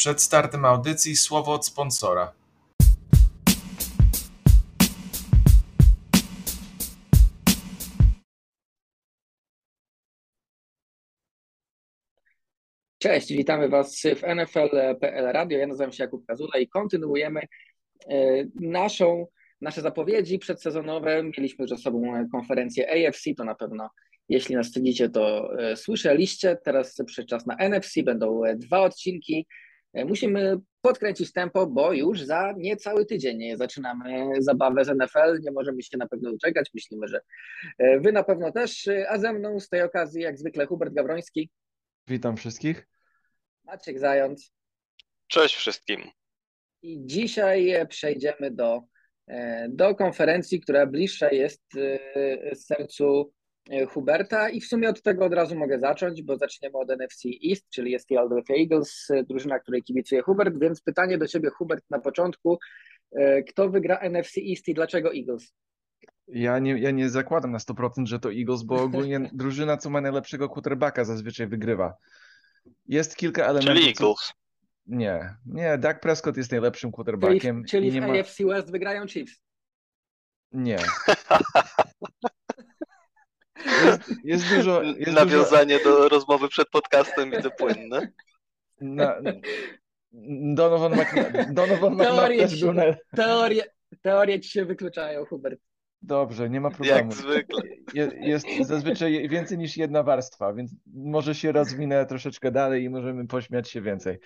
Przed startem audycji słowo od sponsora. Cześć, witamy Was w NFL.pl Radio. Ja nazywam się Jakub Kazula i kontynuujemy e, naszą, nasze zapowiedzi przedsezonowe. Mieliśmy ze sobą konferencję AFC, to na pewno jeśli nas śledzicie, to e, słyszeliście. Teraz przyszedł czas na NFC, będą e, dwa odcinki. Musimy podkręcić tempo, bo już za niecały tydzień zaczynamy zabawę z NFL. Nie możemy się na pewno doczekać. Myślimy, że Wy na pewno też, a ze mną z tej okazji jak zwykle Hubert Gawroński. Witam wszystkich. Maciek Zając. Cześć wszystkim. I dzisiaj przejdziemy do, e, do konferencji, która bliższa jest e, sercu e, Huberta i w sumie od tego od razu mogę zacząć, bo zaczniemy od NFC East, czyli jest Philadelphia Eagles, drużyna, której kibicuje Hubert, więc pytanie do Ciebie Hubert na początku, kto wygra NFC East i dlaczego Eagles? Ja nie, ja nie zakładam na 100%, że to Eagles, bo ogólnie drużyna, co ma najlepszego quarterbacka zazwyczaj wygrywa. Jest kilka elementów. Czyli Eagles. Nie, nie, Dak Prescott jest najlepszym quarterbackiem. Czyli, czyli w ma... AFC West wygrają Chiefs. Nie. Jest, dużo. Jest Nawiązanie dużo... do rozmowy przed podcastem widzę płynne. Na... Donovan, Mc... Donovan McNabb też był na... teorie, teorie ci się wykluczają, Hubert. Dobrze, nie ma problemu. Jak zwykle. Jest zazwyczaj więcej niż jedna warstwa, więc może się rozwinę troszeczkę dalej i możemy pośmiać się więcej.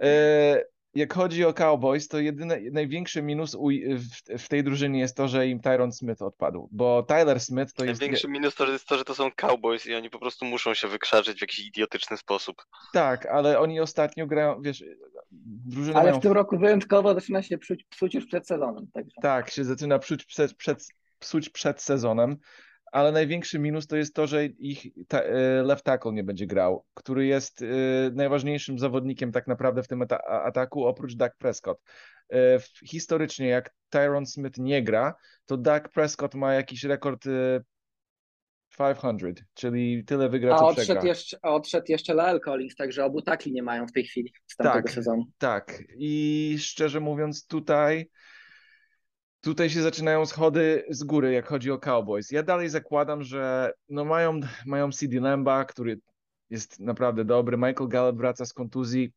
E, jak chodzi o Cowboys, to jedyny, największy minus u, w, w, tej drużynie jest to, że im Tyron Smith odpadł, bo Tyler Smith to jest... Największy minus to jest to, że to są Cowboys i oni po prostu muszą się wykrzaczyć w jakiś idiotyczny sposób. Tak, ale oni ostatnio grają, wiesz... Drużyny ale mają... w tym roku wyjątkowo zaczyna się psuć, psuć już przed sezonem. Także. Tak, się zaczyna psuć przed, przed, psuć przed sezonem ale największy minus to jest to, że ich ta, e, left tackle nie będzie grał, który jest e, najważniejszym zawodnikiem tak naprawdę w tym ataku oprócz Dak Prescott. E, historycznie jak Tyron Smith nie gra, to Dak Prescott ma jakiś rekord 500, czyli tyle wygra, a co odszedł przegra. Jeszcze, a odszedł jeszcze Lael Collins, także obu takli nie mają w tej chwili z tamtego tak, sezonu. Tak, i szczerze mówiąc tutaj tutaj się zaczynają schody z góry, jak chodzi o Cowboys. Ja dalej zakładam, że no mają, mają CD Lamba, który jest naprawdę dobry. Michael Gallup wraca z kontuzji.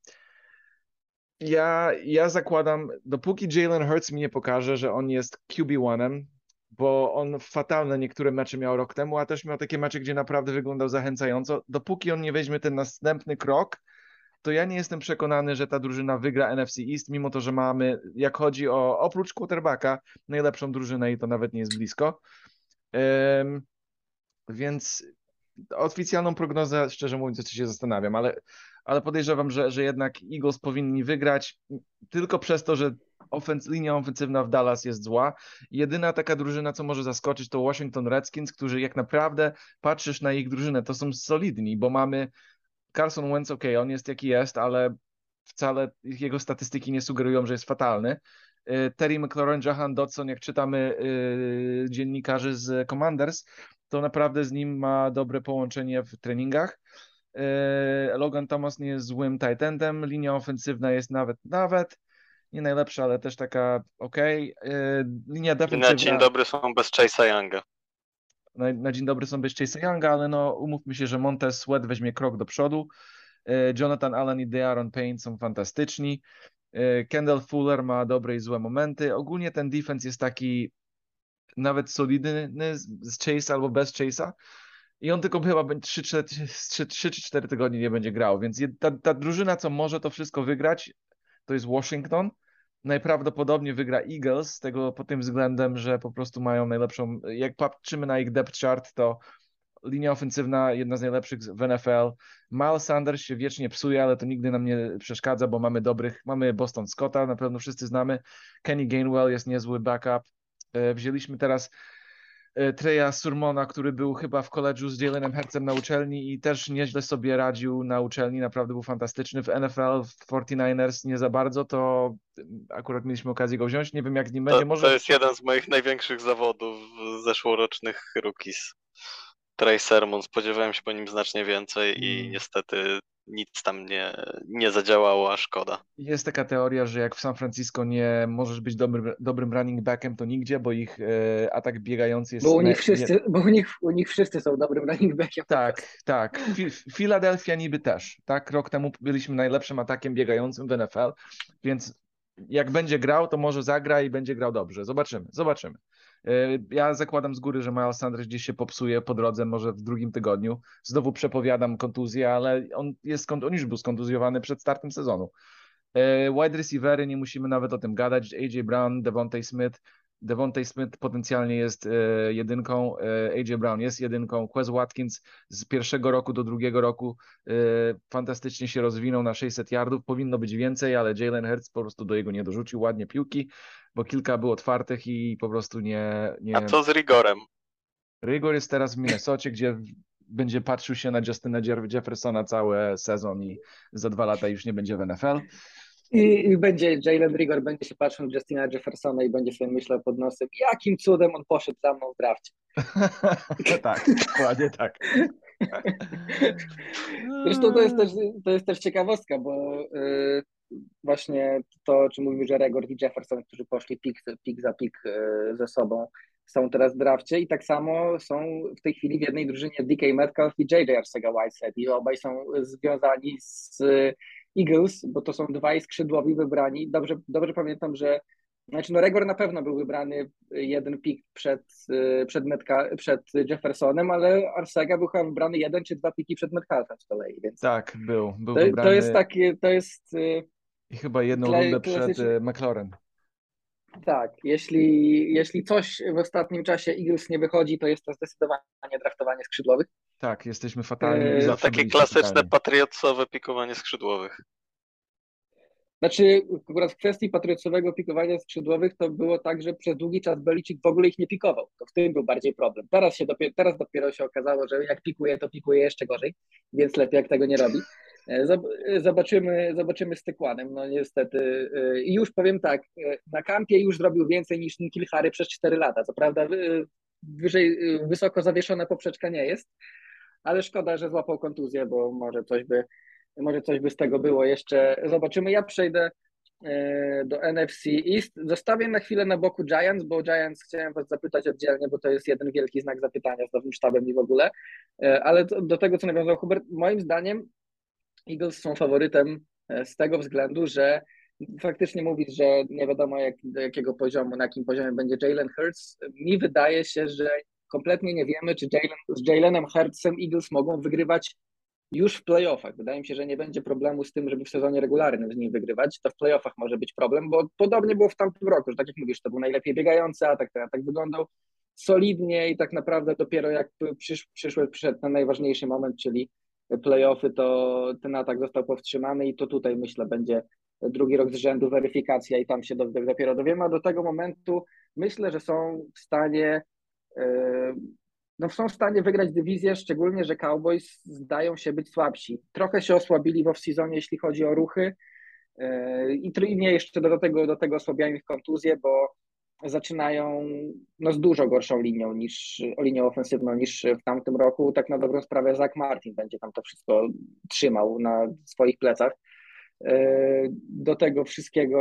Ja, ja zakładam, dopóki Jalen Hurts mi nie pokaże, że on jest QB1, bo on fatalne niektóre mecze miał rok temu, a też miał takie mecze, gdzie naprawdę wyglądał zachęcająco. Dopóki on nie weźmie ten następny krok, to ja nie jestem przekonany, że ta drużyna wygra NFC East, mimo to, że mamy, jak chodzi o oprócz quarterbacka, najlepszą drużynę i to nawet nie jest blisko. Um, więc oficjalną prognozę, szczerze mówiąc, jeszcze się zastanawiam, ale, ale podejrzewam, że, że jednak Eagles powinni wygrać tylko przez to, że ofens linia ofensywna w Dallas jest zła. Jedyna taka drużyna, co może zaskoczyć, to Washington Redskins, którzy jak naprawdę patrzysz na ich drużynę, to są solidni, bo mamy Carson Wentz, ok, on jest jaki jest, ale wcale jego statystyki nie sugerują, że jest fatalny. Y, Terry McLaurin, Jahan Dodson, jak czytamy yy, dziennikarzy z Commanders, to naprawdę z nim ma dobre połączenie w treningach. Yy, Logan Thomas nie jest złym tight endem, linia ofensywna jest nawet, nawet nie najlepsza, ale też taka ok. Yy, linia defensywna... Na dzień dobry są bez Chase'a Younga na, na dzień dobry są bez Chase'a Younga, ale no umówmy się, że Montez Sweat weźmie krok do przodu. E, Jonathan Allen i De'Aaron Payne są fantastyczni. E, Kendall Fuller ma dobre i złe momenty. Ogólnie ten defense jest taki nawet solidny z Chase albo bez Chase'a. I on tylko chyba 3 czy 4 tygodnie nie będzie grał, więc ta, ta drużyna, co może to wszystko wygrać, to jest Washington najprawdopodobniej wygra Eagles tego pod tym względem, że po prostu mają najlepszą, jak patrzymy na ich depth chart, to linia ofensywna jedna z najlepszych w NFL. Miles Sanders się wiecznie psuje, ale to nigdy nam nie przeszkadza, bo mamy dobrych, mamy Boston Scotta, na pewno wszyscy znamy. Kenny Gainwell jest niezły backup. E, wzięliśmy teraz Treja Surmona, który był chyba w koledżu z Jalenem Hercem na uczelni i też nieźle sobie radził na uczelni, naprawdę był fantastyczny. W NFL, w 49ers nie za bardzo, to akurat mieliśmy okazję go wziąć, nie wiem jak z nim będzie. Może... To jest jeden z moich największych zawodów zeszłorocznych rookies. Trey Sermon, spodziewałem się po nim znacznie więcej i hmm. niestety nic tam nie, nie zadziałało, a szkoda. Jest taka teoria, że jak w San Francisco nie możesz być dobrym, dobrym running backiem, to nigdzie, bo ich e, atak biegający jest... Bo u nich wszyscy, bo u nich, u nich wszyscy są dobrym running backiem. Tak, tak. Fi- Philadelphia niby też. Tak, rok temu byliśmy najlepszym atakiem biegającym w NFL, więc jak będzie grał, to może zagra i będzie grał dobrze. Zobaczymy, zobaczymy. E, Ja zakładam z góry, że Miles Sanders gdzieś się popsuje po drodze, może w drugim tygodniu. Znowu przepowiadam kontuzję, ale on, jest, on już był skontuzjowany przed startem sezonu. E, Wide receivery, nie musimy nawet o tym gadać. AJ Brown, Devontae Smith. Devontae Smith potencjalnie jest e, jedynką, e, AJ Brown jest jedynką, Quez Watkins z pierwszego roku do drugiego roku e, fantastycznie się rozwinął na 600 yardów, powinno być więcej, ale Jalen Hurts po prostu do jego nie dorzucił ładnie piłki, bo kilka było otwartych i po prostu nie... nie... A co z Rigorem? Rygor jest teraz w Minnesocie, gdzie będzie patrzył się na Justyna Jeff- Jeffersona cały sezon i za dwa lata już nie będzie w NFL. I, I będzie Jalen Rigor będzie się patrzył na Justina Jeffersona i będzie sobie myślał pod nosem, jakim cudem on poszedł za mną w drafcie. tak, dokładnie tak. Zresztą to jest też, to jest też ciekawostka, bo y, właśnie to, o czym mówił, że Regor i Jefferson, którzy poszli pik, pik za pik y, ze sobą, są teraz w drafcie i tak samo są w tej chwili w jednej drużynie DK Metcalf i JJ Arcega-Whiteside i obaj są związani z Eagles, bo to są dwaj skrzydłowi wybrani. Dobrze, dobrze pamiętam, że znaczy no Regor na pewno był wybrany jeden pik przed, y, przed, Metka, przed Jeffersonem, ale Arcega był chyba wybrany jeden czy dwa piki przed Metcalfem z kolei, więc Tak, był. był to, wybrany to jest takie, to jest y, i chyba jedną kle- rundę przed McLaren. tak, jeśli, jeśli coś w ostatnim czasie Eagles nie wychodzi, to jest to zdecydowanie draftowanie skrzydłowych. Tak, jesteśmy fatalni Eee, Takie klasyczne fatalni. patriotsowe pikowanie skrzydłowych. Znaczy, akurat w kwestii patriotowego pikowania skrzydłowych to było tak, że przez długi czas Belichick w ogóle ich nie pikował. To w tym był bardziej problem. Teraz, się dopiero, teraz dopiero się okazało, że jak pikuje, to pikuje jeszcze gorzej, więc lepiej jak tego nie robi. E, zob- e, Zobaczymy, zobaczymy z Tykłanem, no niestety. e, I już powiem tak, na kampie już zrobił więcej niż Nikhil Harry przez 4 lata. Co prawda wyżej, wysoko zawieszona poprzeczka nie jest, ale szkoda, że złapał kontuzję, bo może coś by, może coś by z tego było jeszcze. Zobaczymy. Ja przejdę e, do NFC East. Zostawię na chwilę na boku Giants, bo Giants chciałem Was zapytać oddzielnie, bo to jest jeden wielki znak zapytania z nowym sztabem i w ogóle. E, Ale do, tego, co nawiązał Hubert, moim zdaniem Eagles są faworytem e, z tego względu, że faktycznie mówić, że nie wiadomo jak, do jakiego poziomu, na jakim poziomie będzie Jalen Hurts. Mi wydaje się, że kompletnie nie wiemy, czy Jalen, z Jalenem Hurtsem Eagles mogą wygrywać już w playoffach. Wydaje mi się, że nie będzie problemu z tym, żeby w sezonie regularnym z nim wygrywać. To w playoffach może być problem, bo podobnie było w tamtym roku, że tak jak mówisz, to był najlepiej biegający atak, ten atak wyglądał solidnie i tak naprawdę dopiero jak przysz, przyszły, przyszedł ten najważniejszy moment, czyli playoffy, to ten atak został powstrzymany i to tutaj myślę będzie drugi rok z rzędu weryfikacja i tam się do- dopiero dowiemy, a do tego momentu myślę, że są w stanie no są w stanie wygrać dywizję, szczególnie, że Cowboys zdają się być słabsi. Trochę się osłabili w off-seasonie, jeśli chodzi o ruchy e, i tr- i nie jeszcze do tego, do tego osłabiają ich kontuzje, bo zaczynają no, z dużo gorszą linią niż linią ofensywną niż w tamtym roku. Tak na dobrą sprawę Zach Martin będzie tam to wszystko trzymał na swoich plecach. E, Do tego wszystkiego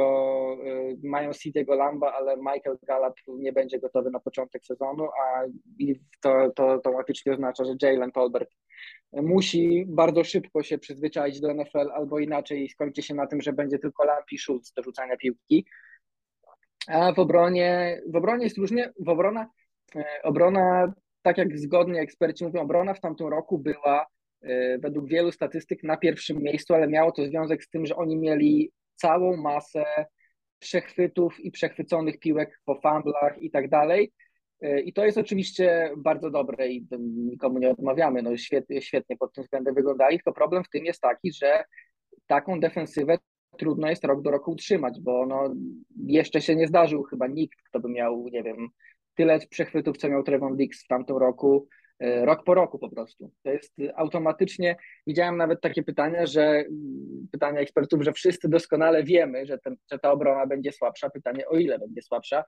e, mają City'ego Lamba, ale Michael Gallup nie będzie gotowy na początek sezonu, a to, to automatycznie oznacza, że Jalen Tolbert musi bardzo szybko się przyzwyczaić do NFL, albo inaczej skończy się na tym, że będzie tylko Lamp i Schultz do rzucania piłki. A w obronie, w obronie jest różnie. W obrona, e, obrona, tak jak zgodnie eksperci mówią, obrona w tamtym roku była według wielu statystyk na pierwszym miejscu, ale miało to związek z tym, że oni mieli całą masę przechwytów i przechwyconych piłek po fumblach i tak dalej. E, I to jest oczywiście bardzo dobre i nikomu nie odmawiamy. No świetnie, świetnie pod tym względem wyglądali, tylko problem w tym jest taki, że taką defensywę trudno jest rok do roku utrzymać, bo no, jeszcze się nie zdarzył chyba nikt, kto by miał, nie wiem, tyle przechwytów, co miał Trevon Dix w tamtym roku, e, rok po roku po prostu. To jest automatycznie, widziałem nawet takie pytania, że mm, pytania ekspertów, że wszyscy doskonale wiemy, że, ten, że ta obrona będzie słabsza, pytanie o ile będzie słabsza,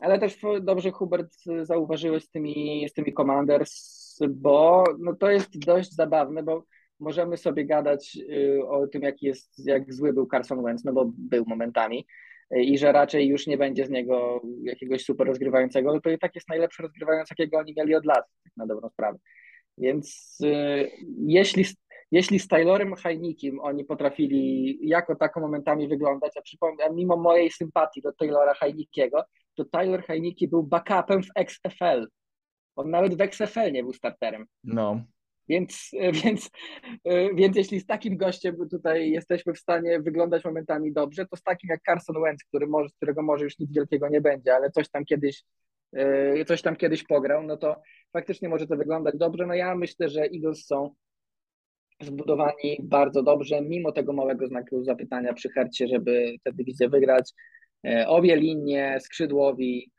ale też dobrze Hubert zauważyłeś z tymi, z tymi Commanders, bo no to jest dość zabawne, bo możemy sobie gadać y, o tym, jak jest, jak zły był Carson Wentz, no bo był momentami. y, i że raczej już nie będzie z niego jakiegoś super rozgrywającego, ale to i tak jest najlepszy rozgrywający, jakiego oni mieli od lat, tak na dobrą sprawę. Więc y, jeśli, jeśli z Taylorem Heinickim oni potrafili jako tako momentami wyglądać, a przypomnę, mimo mojej sympatii do Taylora Heinickiego, to Taylor Heinicki był backupem w XFL. On nawet w XFL nie był starterem. No. Więc, więc, więc jeśli z takim gościem tutaj jesteśmy w stanie wyglądać momentami dobrze, to z takim jak Carson Wentz, który może, którego może już nic wielkiego nie będzie, ale coś tam kiedyś coś tam kiedyś pograł, no to faktycznie może to wyglądać dobrze. No ja myślę, że Eagles są zbudowani bardzo dobrze, mimo tego małego znaku zapytania przy hercie, żeby tę dywizję wygrać. Obie linie, skrzydłowi,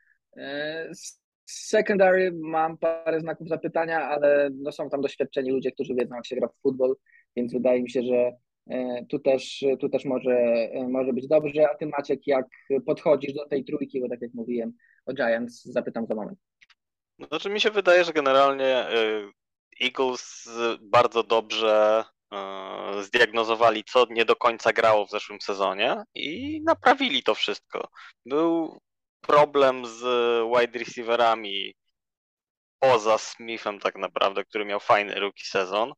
Secondary mam parę znaków zapytania, ale no są tam doświadczeni ludzie, którzy wiedzą, jak się gra w futbol, więc wydaje mi się, że e, tu też, tu też może, e, może być dobrze. A ty, Maciek, jak podchodzisz do tej trójki, bo tak jak mówiłem o Giants, zapytam za moment. Znaczy mi się wydaje, że generalnie e, Eagles bardzo dobrze zdiagnozowali, co nie do końca grało w zeszłym sezonie i naprawili to wszystko. Był problem z wide receiverami poza Smithem tak naprawdę, który miał fajny rookie sezon.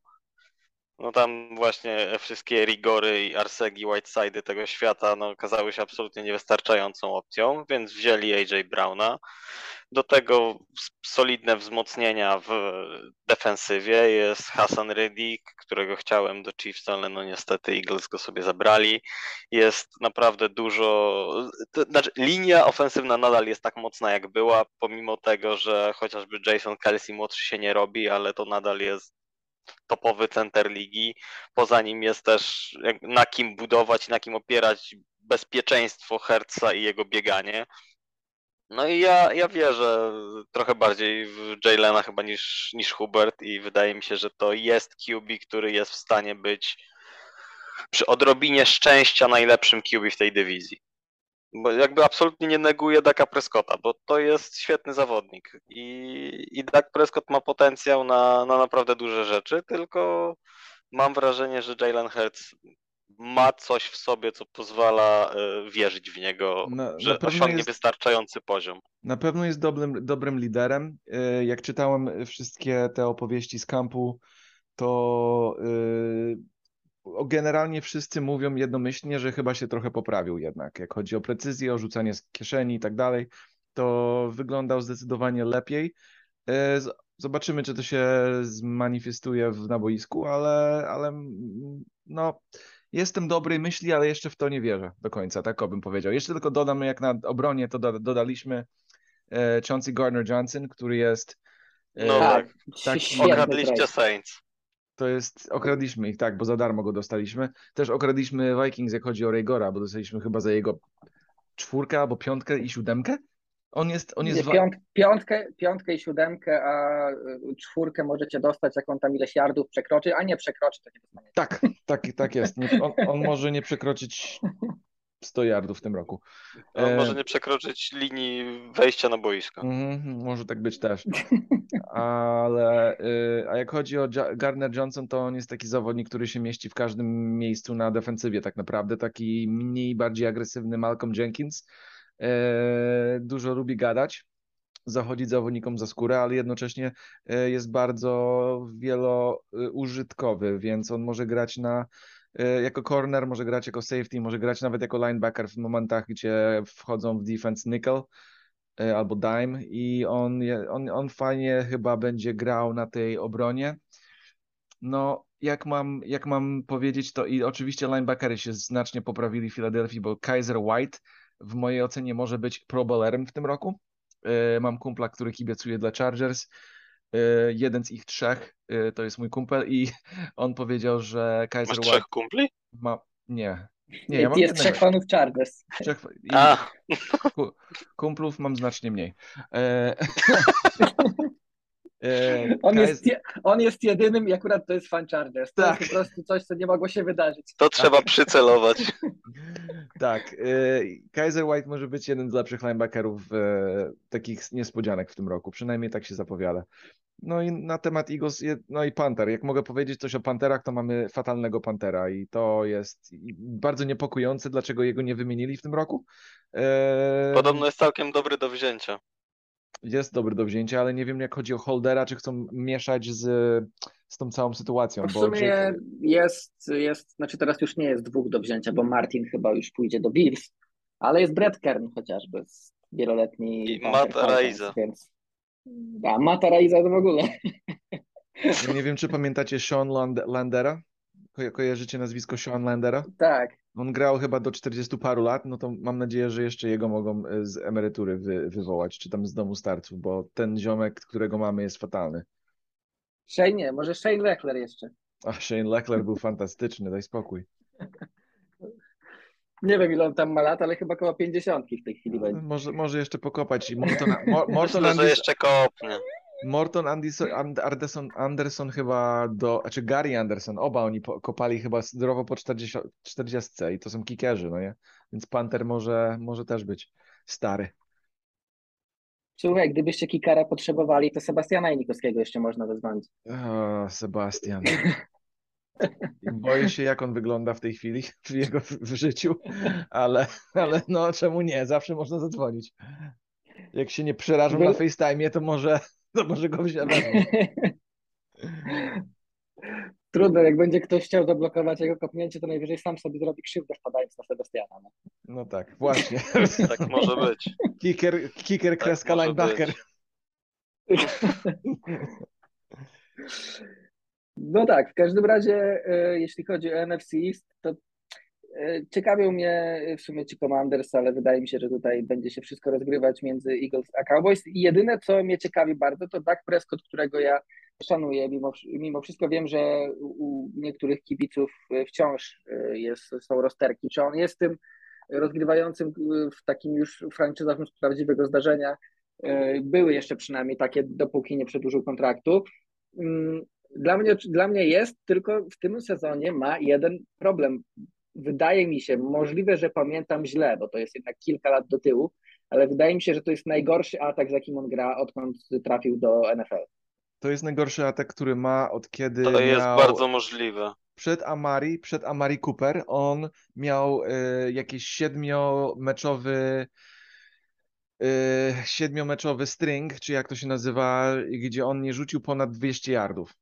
No tam właśnie wszystkie rigory i Arsegi, Whiteside tego świata no, okazały się absolutnie niewystarczającą opcją, więc wzięli AJ Browna. Do tego solidne wzmocnienia w defensywie jest Hassan Reddick, którego chciałem do Chiefs, ale no niestety Eagles go sobie zabrali. Jest naprawdę dużo, to znaczy linia ofensywna nadal jest tak mocna jak była, pomimo tego, że chociażby Jason Kelsey młodszy się nie robi, ale to nadal jest topowy center ligi. Poza nim jest też na kim budować, na kim opierać bezpieczeństwo Herca i jego bieganie. No i ja, ja wierzę trochę bardziej w Jaylena chyba niż, niż Hubert i wydaje mi się, że to jest QB, który jest w stanie być przy odrobinie szczęścia najlepszym QB w tej dywizji. Bo jakby absolutnie nie neguję Daka Prescotta, bo to jest świetny zawodnik i, i Dak Prescott ma potencjał na, na naprawdę duże rzeczy, tylko mam wrażenie, że Jalen Hurts ma coś w sobie, co pozwala y, wierzyć w niego, na, że na osiągnie jest, wystarczający poziom. Na pewno jest dobrym, dobrym liderem. Y, jak czytałem wszystkie te opowieści z kampu, to y, generalnie wszyscy mówią jednomyślnie, że chyba się trochę poprawił jednak. Jak chodzi o precyzję, o rzucanie z kieszeni i tak dalej, to wyglądał zdecydowanie lepiej. Zobaczymy, czy to się zmanifestuje w naboisku, ale, ale no, jestem dobrej myśli, ale jeszcze w to nie wierzę do końca, tak bym powiedział. Jeszcze tylko dodam, jak na obronie to dodaliśmy e, Chauncey Gardner-Johnson, który jest e, no tak, tak okradliście Saints. To jest, okradliśmy ich, tak, bo za darmo go dostaliśmy. Też okradliśmy Vikings, jak chodzi o Raygora, bo dostaliśmy chyba za jego czwórkę albo piątkę i siódemkę. On jest, on jest... Piąt, piątkę, piątkę i siódemkę, a y, czwórkę możecie dostać, jak on tam ileś yardów przekroczy, a nie przekroczy, to nie dostaniecie. Tak, tak, tak jest. Nie, on, on, może nie przekroczyć 100 yardów w tym roku. On e... może nie przekroczyć linii wejścia na boisko. Mm, może tak być też. Ale y, a jak chodzi o Garner Johnson, to on jest taki zawodnik, który się mieści w każdym miejscu na defensywie tak naprawdę. Taki mniej, bardziej agresywny Malcolm Jenkins dużo lubi gadać, zachodzić zawodnikom za skórę, ale jednocześnie e, jest bardzo wieloużytkowy, więc on może grać na e, jako corner, może grać jako safety, może grać nawet jako linebacker w momentach, gdzie wchodzą w defense nickel albo dime i on, on, on fajnie chyba będzie grał na tej obronie. No, jak mam, jak mam powiedzieć, to i oczywiście linebackery się znacznie poprawili w Filadelfii, bo Kaiser White w mojej ocenie może być pro bowlerem w tym roku. E, mam kumpla, który kibicuje dla Chargers. E, jeden z ich trzech e, to jest mój kumpel i on powiedział, że Kaiser Masz trzech kumpli? Ma... Nie. Nie, ja mam jest trzech fanów Chargers. Trzech... A. Kumplów mam znacznie mniej. on, jest, on jest jedynym i akurat to jest fan Chargers. To tak. jest po prostu coś, co nie mogło się wydarzyć. To trzeba przycelować. Tak, y, Kaiser White może być jeden z lepszych linebackerów e, takich niespodzianek w tym roku, przynajmniej tak się zapowiada. No i na temat Eagles, no i Panther. Jak mogę powiedzieć coś o Panterach, to mamy fatalnego Pantera i to jest bardzo niepokojące, dlaczego jego nie wymienili w tym roku. E, Podobno jest całkiem dobry do wzięcia. Jest dobry do wzięcia, ale nie wiem jak chodzi o Holdera, czy chcą mieszać z, z tą całą sytuacją, W bo sumie jest, jest, znaczy teraz już nie jest dwóch do wzięcia, bo Martin chyba już pójdzie do Bills, ale jest Brett Kern chociażby, z wieloletni I Falcons, Araiza. Więc... A Mata Raiza to w ogóle. Nie wiem, czy pamiętacie Sean Land Landera? Ko kojarzycie nazwisko Sean Landera? Tak, On grał chyba do 40 paru lat, no to mam nadzieję, że jeszcze jego mogą e, z emerytury wy wywołać, czy tam z domu starców, bo ten ziomek, którego mamy, jest fatalny. Shane nie, może Shane Lechler jeszcze. A Shane Lechler był fantastyczny, daj spokój. Nie wiem ile on tam ma lat, ale chyba koło 50 w tej chwili będzie. Może, może jeszcze pokopać. I Morton, Mo Morton, Myślę, że jeszcze kopnie. Morton Anderson, And Anderson, Anderson chyba do, znaczy Gary Anderson, oba oni po, kopali chyba zdrowo po 40, 40 i to są kickerzy, no nie? Więc Panther może, może też być stary. Słuchaj, gdybyście kikara potrzebowali, to Sebastiana Janikowskiego jeszcze można wezwać. O, Sebastian. Boję się, jak on wygląda w tej chwili w jego w, życiu, ale, ale no czemu nie? Zawsze można zadzwonić. Jak się nie przerażą na Był- FaceTime, to może, to może go wziąć. Trudno, jak będzie ktoś chciał zablokować jego kopnięcie, to najwyżej sam sobie zrobi krzywdę wpadając na Sebastiana. No. No tak, właśnie. Tak może być. Kicker, kicker kreska Tak może linebacker. No tak, w każdym razie, e, jeśli chodzi o NFC, East, to ciekawią mnie w sumie ci Commanders, ale wydaje mi się, że tutaj będzie się wszystko rozgrywać między Eagles a Cowboys. I jedyne, co mnie ciekawi bardzo, to Dak Prescott, którego ja szanuję. Mimo, mimo wszystko wiem, że u niektórych kibiców e, wciąż e, jest, są rozterki. Czy on jest tym rozgrywającym e, w takim już franczyzowym z prawdziwego zdarzenia? Były jeszcze przynajmniej takie, dopóki nie przedłużył kontraktu. Mm, Dla mnie, dla mnie jest, tylko w tym sezonie ma jeden problem. Wydaje mi się, możliwe, że pamiętam źle, bo to jest jednak kilka lat do tyłu, ale wydaje mi się, że to jest najgorszy atak, z jakim on gra, odkąd trafił do NFL. To jest najgorszy atak, który ma od kiedy To jest miał... bardzo możliwe. przed Amari, przed Amari Cooper, on miał y, jakiś siedmiomeczowy y, siedmiomeczowy string, czy jak to się nazywa, gdzie on nie rzucił ponad 200 yardów.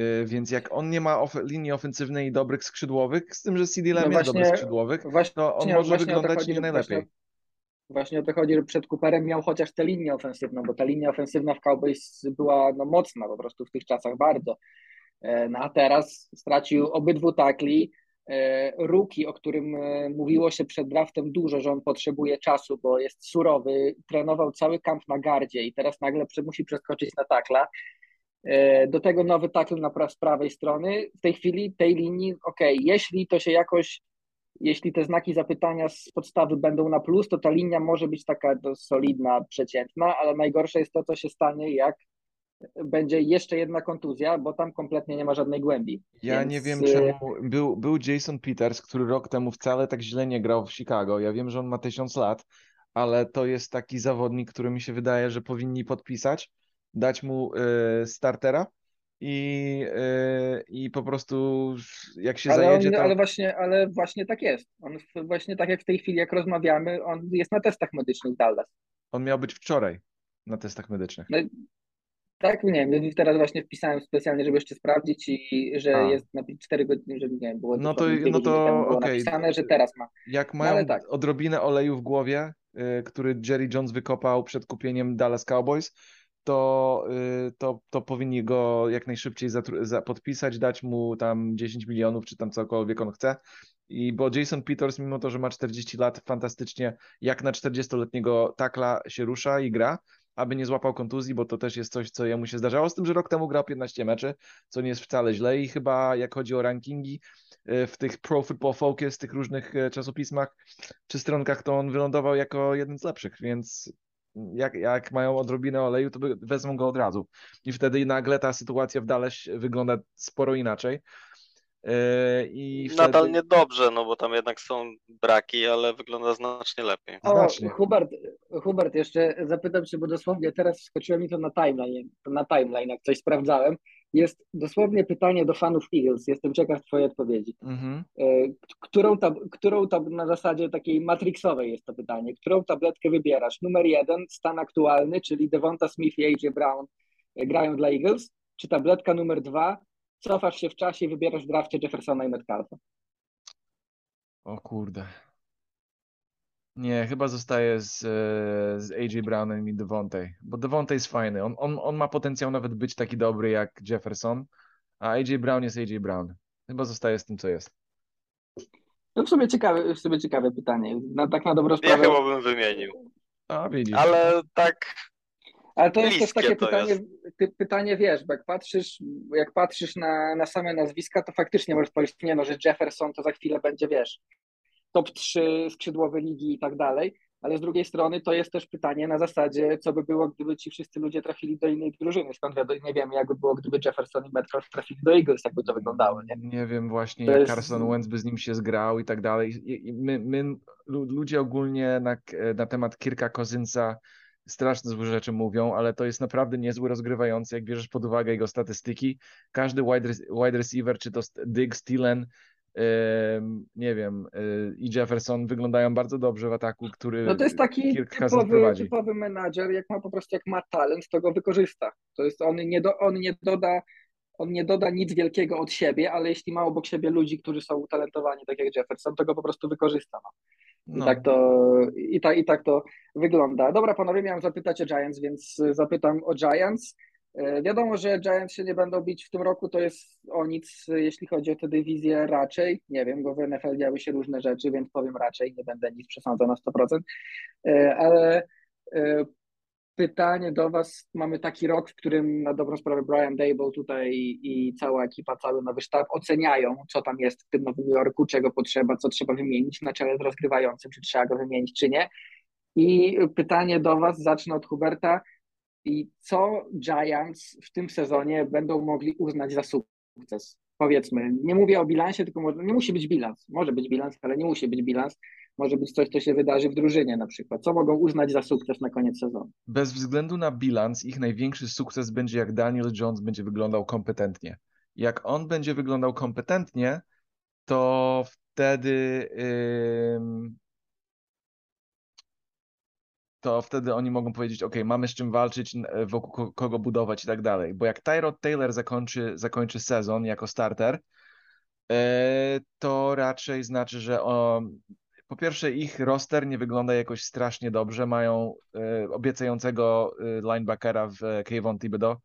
Y, więc jak on nie ma of linii ofensywnej i dobrych skrzydłowych, z tym, że CD Lamb No jest dobry skrzydłowych, Właśnie, to on może wyglądać chodzi, nie najlepiej. Właśnie, właśnie o to chodzi, że przed Cooperem miał chociaż tę linię ofensywną, bo ta linia ofensywna w Cowboys była no, mocna po prostu w tych czasach bardzo. E, No a teraz stracił obydwu takli. E, Ruki, o którym e, mówiło się przed draftem dużo, że on potrzebuje czasu, bo jest surowy, trenował cały kamp na gardzie i teraz nagle musi przeskoczyć na takla. E, Do tego nowy takl na z prawej strony. W tej chwili tej linii, okej, jeśli to się jakoś, jeśli te znaki zapytania z podstawy będą na plus, to ta linia może być taka solidna, przeciętna, ale najgorsze jest to, co się stanie, jak będzie jeszcze jedna kontuzja, bo tam kompletnie nie ma żadnej głębi. Ja Więc, nie wiem, y, czemu był, był Jason Peters, który rok temu wcale tak źle nie grał w Chicago. Ja wiem, że on ma tysiąc lat, ale to jest taki zawodnik, który mi się wydaje, że powinni podpisać, dać mu y, startera i, y, i po prostu jak się Ale, zajedzie on, tam... ale, właśnie, ale właśnie tak jest. On właśnie tak jak w tej chwili, jak rozmawiamy, on jest na testach medycznych Dallas. On miał być wczoraj na testach medycznych. Tak, nie wiem, teraz właśnie wpisałem specjalnie, żeby jeszcze sprawdzić i że A. jest na 4 godziny, że nie wiem, było No to- dwie no to było okej. napisane, że teraz ma. Jak No mają ale tak. odrobinę oleju w głowie, y, który Jerry Jones wykopał przed kupieniem Dallas Cowboys, to, y, to, to powinni go jak najszybciej podpisać, dać mu tam 10 milionów, czy tam cokolwiek on chce. I bo Jason Peters, mimo to, że ma 40 lat, fantastycznie jak na 40-letniego takla się rusza i gra, aby nie złapał kontuzji, bo to też jest coś, co jemu się zdarzało, z tym, że rok temu grał 15 meczy, co nie jest wcale źle i chyba jak chodzi o rankingi y, w tych Pro Football Focus, tych różnych y, czasopismach czy stronkach, to on wylądował jako jeden z lepszych, więc jak, jak mają odrobinę oleju, to by- wezmą go od razu. I wtedy nagle ta sytuacja w Dallas wygląda sporo inaczej. Yy, I Nadal wtedy... niedobrze, no bo tam jednak są braki, ale wygląda znacznie lepiej. O, Znacznie. Hubert, Hubert, jeszcze zapytam cię, bo dosłownie teraz wskoczyło mi to na timeline, na timeline, jak coś sprawdzałem. Jest dosłownie pytanie do fanów Eagles. Jestem ciekaw twojej odpowiedzi. Mhm. E, Którą, tab którą tab na zasadzie takiej matrixowej jest to pytanie. Którą tabletkę wybierasz? Numer jeden, stan aktualny, czyli Devonta Smith i AJ Brown e, grają dla Eagles, czy tabletka numer dwa, cofasz się w czasie i wybierasz w drafcie Jeffersona i Metcalfa? O kurde. Nie, chyba zostaję z, e, z AJ Brownem i Devontae, bo Devontae jest fajny. On, on, on ma potencjał nawet być taki dobry jak Jefferson, a AJ Brown jest AJ Brown. Chyba zostaję z tym, co jest. No w sumie ciekawe, w sumie ciekawe pytanie. Na, tak na dobrą Ja sprawę. chyba bym wymienił. A widzisz. Ale tak, Ale to jest też takie to pytanie, jest. ty, pytanie, wiesz, bo jak patrzysz, jak patrzysz na, na same nazwiska, to faktycznie możesz powiedzieć, nie no, że Jefferson to za chwilę będzie, wiesz, top 3 skrzydłowy ligi i tak dalej, ale z drugiej strony to jest też pytanie na zasadzie, co by było, gdyby ci wszyscy ludzie trafili do innej drużyny, skąd wiadomo, nie wiem, jakby było, gdyby Jefferson i Metcalf trafili do Eagles, jakby to wyglądało, nie? Nie wiem właśnie, To jak jest- Carson Wentz by z nim się zgrał i tak dalej. I- My, my, lu- ludzie ogólnie na, na temat Kirka Kozynca straszne złe rzeczy mówią, ale to jest naprawdę niezły rozgrywający, jak bierzesz pod uwagę jego statystyki. Każdy wide, wide receiver, czy to St- Diggs, Thielen, em, nie wiem, y, i Jefferson wyglądają bardzo dobrze w ataku, który No to jest taki typowy, typowy menadżer, jak ma po prostu, jak ma talent, to go wykorzysta. To jest, on nie, do, on nie doda on nie doda nic wielkiego od siebie, ale jeśli ma obok siebie ludzi, którzy są utalentowani, tak jak Jefferson, to go po prostu wykorzysta. No. I, No. tak to, i, ta, I tak to wygląda. Dobra, panowie, miałem zapytać o Giants, więc zapytam o Giants. E, Wiadomo, że Giants się nie będą bić w tym roku, to jest o nic, jeśli chodzi o tę dywizję raczej. Nie wiem, bo w NFL działy się różne rzeczy, więc powiem raczej, nie będę nic przesądzał na 100%. E, Ale e, pytanie do Was. Mamy taki rok, w którym na dobrą sprawę Brian Dable tutaj i cała ekipa, cały nowy sztab oceniają, co tam jest w tym Nowym Jorku, czego potrzeba, co trzeba wymienić na czele z rozgrywającym, czy trzeba go wymienić, czy nie. I pytanie do Was, zacznę od Huberta. I co Giants w tym sezonie będą mogli uznać za sukces? Powiedzmy, nie mówię o bilansie, tylko może, nie musi być bilans. Może być bilans, ale nie musi być bilans. Może być coś, co się wydarzy w drużynie na przykład. Co mogą uznać za sukces na koniec sezonu? Bez względu na bilans, ich największy sukces będzie, jak Daniel Jones będzie wyglądał kompetentnie. Jak on będzie wyglądał kompetentnie, to wtedy ym, to wtedy oni mogą powiedzieć, ok, mamy z czym walczyć, n- wokół ko- kogo budować i tak dalej. Bo jak Tyrod Taylor zakończy, zakończy sezon jako starter, e, to raczej znaczy, że po pierwsze ich roster nie wygląda jakoś strasznie dobrze, mają e, obiecającego e, linebackera w e, Kayvon Thibodeau,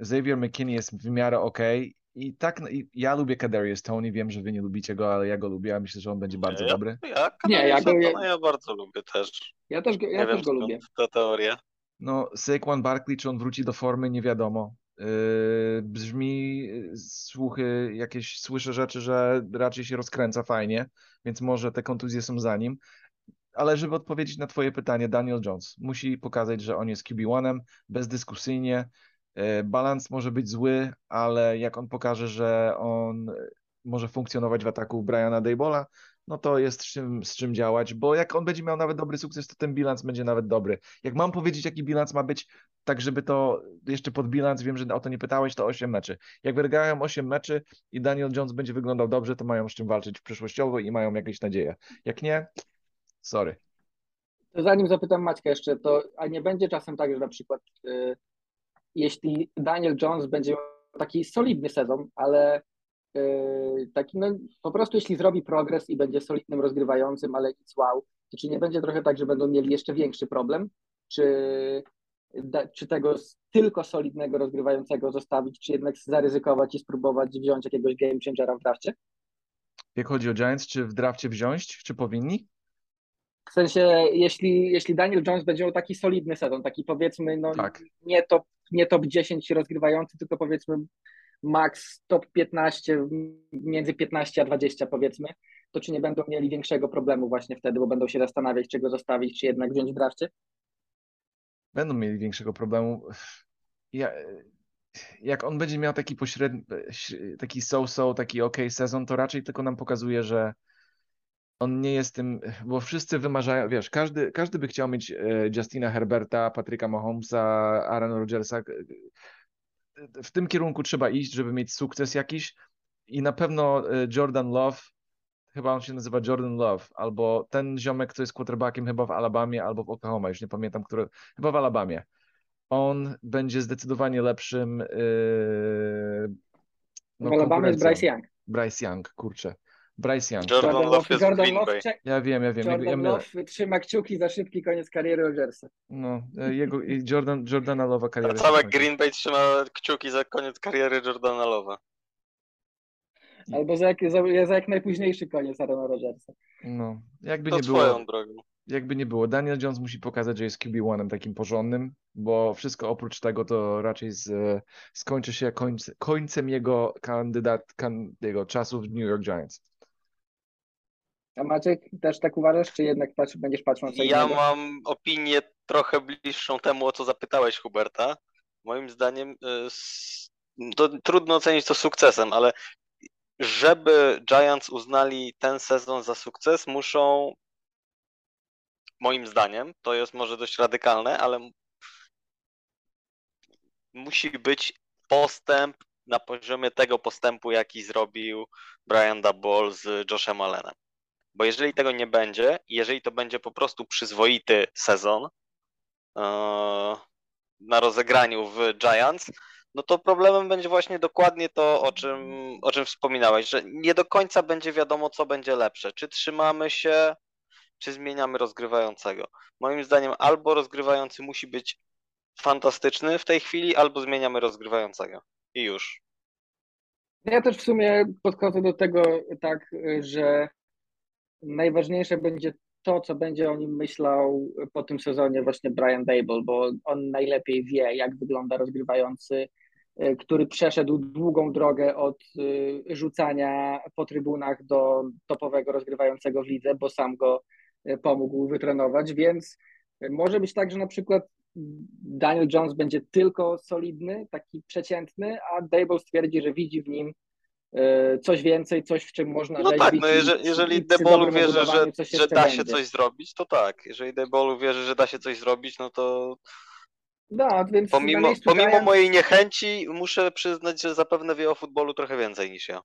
Xavier McKinney jest w miarę ok i tak, no, i ja lubię Kadarius Tony, wiem, że wy nie lubicie go, ale ja go lubię, ja myślę, że on będzie bardzo ja, dobry. Ja, Nie, ja go- ja- ja bardzo lubię też. Ja też go, ja nie też wiem go lubię. ta teoria. No, Saquon Barkley, czy on wróci do formy, nie wiadomo. Yy, brzmi, yy, słuchy, jakieś, słyszę rzeczy, że raczej się rozkręca fajnie, więc może te kontuzje są za nim. Ale żeby odpowiedzieć na twoje pytanie, Daniel Jones musi pokazać, że on jest QB1, bezdyskusyjnie. Yy, Balans może być zły, ale jak on pokaże, że on może funkcjonować w ataku Briana Daybola, no to jest z czym, z czym działać, bo jak on będzie miał nawet dobry sukces, to ten bilans będzie nawet dobry. Jak mam powiedzieć, jaki bilans ma być, tak żeby to jeszcze pod bilans, wiem, że o to nie pytałeś, to 8 meczy. Jak wygrają 8 meczy i Daniel Jones będzie wyglądał dobrze, to mają z czym walczyć przyszłościowo i mają jakieś nadzieje. Jak nie, sorry. To zanim zapytam Maćka jeszcze, to a nie będzie czasem tak, że na przykład y, jeśli Daniel Jones będzie miał taki solidny sezon, ale y, taki no, po prostu jeśli zrobi progres i będzie solidnym rozgrywającym, ale nic wow, to czy nie będzie trochę tak, że będą mieli jeszcze większy problem? Czy, da, czy tego tylko solidnego rozgrywającego zostawić, czy jednak zaryzykować i spróbować wziąć jakiegoś game changera w drafcie? Jak chodzi o Giants, czy w drafcie wziąć, czy powinni? W sensie, jeśli, jeśli Daniel Jones będzie miał taki solidny sezon, taki powiedzmy, no Tak. nie, top, nie top 10 rozgrywający, tylko powiedzmy max top 15, między 15 a 20 powiedzmy, to czy nie będą mieli większego problemu właśnie wtedy, bo będą się zastanawiać, czy go zostawić, czy jednak wziąć w drafcie? Będą mieli większego problemu. Ja, jak on będzie miał taki pośredni, taki so-so, taki ok sezon, to raczej tylko nam pokazuje, że on nie jest tym, bo wszyscy wymarzają, wiesz, każdy, każdy by chciał mieć e, Justina Herberta, Patryka Mahomesa, Aaron Rodgersa. W tym kierunku trzeba iść, żeby mieć sukces jakiś i na pewno e, Jordan Love, chyba on się nazywa Jordan Love, albo ten ziomek, który jest quarterbackiem chyba w Alabamie albo w Oklahoma, już nie pamiętam, który, chyba w Alabamie. On będzie zdecydowanie lepszym yy, no, w Alabamie jest Bryce Young. Bryce Young, kurczę. Bryce Young. Jordan, Jordan Love jest Jordan Love, Ja wiem, ja wiem. Jordan ja Love trzyma kciuki za szybki koniec kariery Rodgersa. No, e, jego, Jordan, Jordana Love'a kariery. A całe Green Bay trzyma kciuki za koniec kariery Jordana Love'a. Albo za jak, za, za jak najpóźniejszy koniec Arona Rodgersa. No, jakby to nie było. Swoją drogą. Jakby nie było. Daniel Jones musi pokazać, że jest QB1 takim porządnym, bo wszystko oprócz tego to raczej z, skończy się końc, końcem jego kandydat, kan, jego czasów w New York Giants. A Maciek, też tak uważasz, czy jednak patrzy, będziesz patrzył na co Ja innego? mam opinię trochę bliższą temu, o co zapytałeś Huberta. Moim zdaniem y, to trudno ocenić to sukcesem, ale żeby Giants uznali ten sezon za sukces, muszą moim zdaniem, to jest może dość radykalne, ale musi być postęp na poziomie tego postępu, jaki zrobił Brian Dabol z Joshem Allenem. Bo jeżeli tego nie będzie, jeżeli to będzie po prostu przyzwoity sezon yy, na rozegraniu w Giants, no to problemem będzie właśnie dokładnie to, o czym, o czym wspominałeś, że nie do końca będzie wiadomo, co będzie lepsze. Czy trzymamy się, czy zmieniamy rozgrywającego. Moim zdaniem albo rozgrywający musi być fantastyczny w tej chwili, albo zmieniamy rozgrywającego. I już. Ja też w sumie podchodzę do tego tak, że najważniejsze będzie to, co będzie o nim myślał po tym sezonie właśnie Brian Dable, bo on najlepiej wie, jak wygląda rozgrywający, e, który przeszedł długą drogę od e, rzucania po trybunach do topowego rozgrywającego w lidze, bo sam go e, pomógł wytrenować, więc może być tak, że na przykład Daniel Jones będzie tylko solidny, taki przeciętny, a Dable stwierdzi, że widzi w nim coś więcej, coś w czym można No tak, no jeżeli, jeżeli Debolu wierzy, że, że da będzie. się coś zrobić, to tak. Jeżeli Debolu wierzy, że da się coś zrobić, no to no, więc pomimo, pomimo mojej niechęci muszę przyznać, że zapewne wie o futbolu trochę więcej niż ja.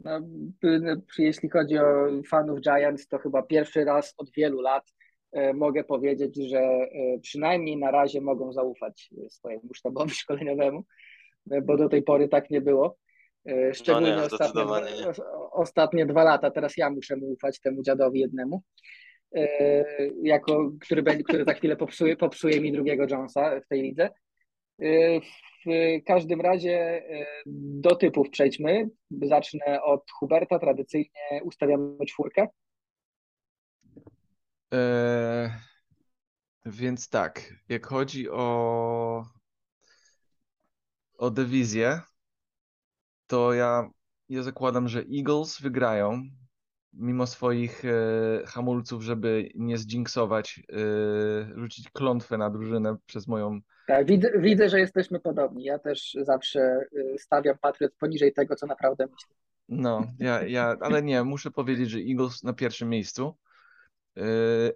No, jeśli chodzi o fanów Giants, to chyba pierwszy raz od wielu lat e, mogę powiedzieć, że e, przynajmniej na razie mogą zaufać swojemu sztabowi szkoleniowemu, bo do tej pory tak nie było. E, szczególnie no nie, ostatnie, ostatnie dwa lata. Teraz ja muszę mu ufać temu dziadowi jednemu, e, jako, który, będzie, który za chwilę popsuje, popsuje mi drugiego Jonesa w tej lidze. E, w każdym razie do typów przejdźmy. Zacznę od Huberta. Tradycyjnie ustawiamy czwórkę. Eee, więc tak, jak chodzi o, o dywizję, to ja, ja zakładam, że Eagles wygrają mimo swoich e, hamulców, żeby nie zdzinksować, e, rzucić klątwę na drużynę przez moją... Tak, widzę, widzę, że jesteśmy podobni. Ja też zawsze e, stawiam Patriot poniżej tego, co naprawdę myślę. No, ja, ja, ale nie, muszę powiedzieć, że Eagles na pierwszym miejscu. E,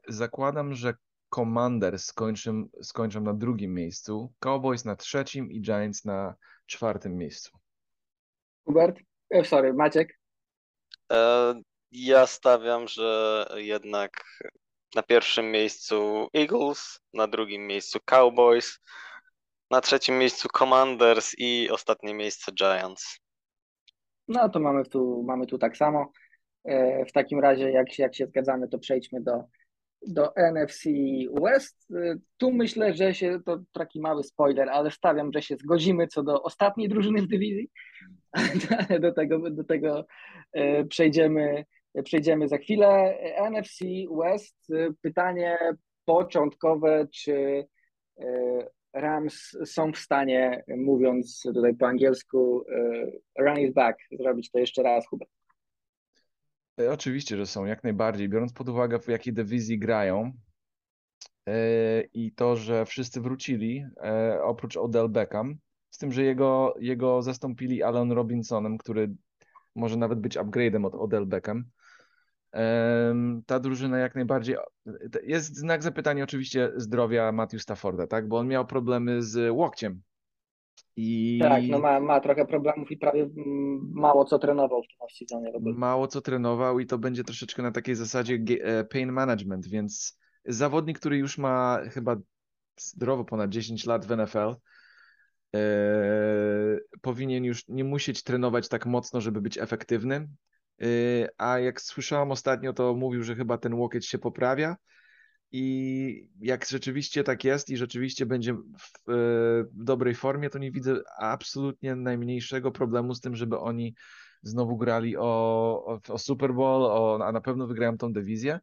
zakładam, że Commanders skończą, skończą na drugim miejscu, Cowboys na trzecim i Giants na czwartym miejscu. Hubert? E, sorry, Maciek? E, ja stawiam, że jednak na pierwszym miejscu Eagles, na drugim miejscu Cowboys, na trzecim miejscu Commanders i ostatnie miejsce Giants. No to mamy tu, mamy tu tak samo. E, w takim razie, jak, jak się zgadzamy, to przejdźmy do, do NFC West. Tu myślę, że się, to taki mały spoiler, ale stawiam, że się zgodzimy co do ostatniej drużyny w dywizji, do tego, do tego e, przejdziemy, przejdziemy za chwilę. NFC West, pytanie początkowe, czy Rams są w stanie, mówiąc tutaj po angielsku, run it back, zrobić to jeszcze raz, Hubert? Oczywiście, że są, jak najbardziej. Biorąc pod uwagę, w jakiej dywizji grają i to, że wszyscy wrócili, oprócz Odell Beckham, z tym, że jego, jego zastąpili Alan Robinsonem, który może nawet być upgrade'em od Odell Beckham. Ta drużyna jak najbardziej. Jest znak zapytania oczywiście zdrowia Matthew Stafforda, tak? Bo on miał problemy z łokciem. I Tak, no ma, ma trochę problemów i prawie mm, mało co trenował w tym ogóle. mało co trenował i to będzie troszeczkę na takiej zasadzie e, pain management, więc zawodnik, który już ma chyba zdrowo ponad 10 lat w NFL, e, powinien już nie musieć trenować tak mocno, żeby być efektywny. E, a jak słyszałem ostatnio, to mówił, że chyba ten łokieć się poprawia. I jak rzeczywiście tak jest i rzeczywiście będzie w, w dobrej formie, to nie widzę absolutnie najmniejszego problemu z tym, żeby oni znowu grali o, o, o Super Bowl, o, a na pewno wygrają tą dywizję.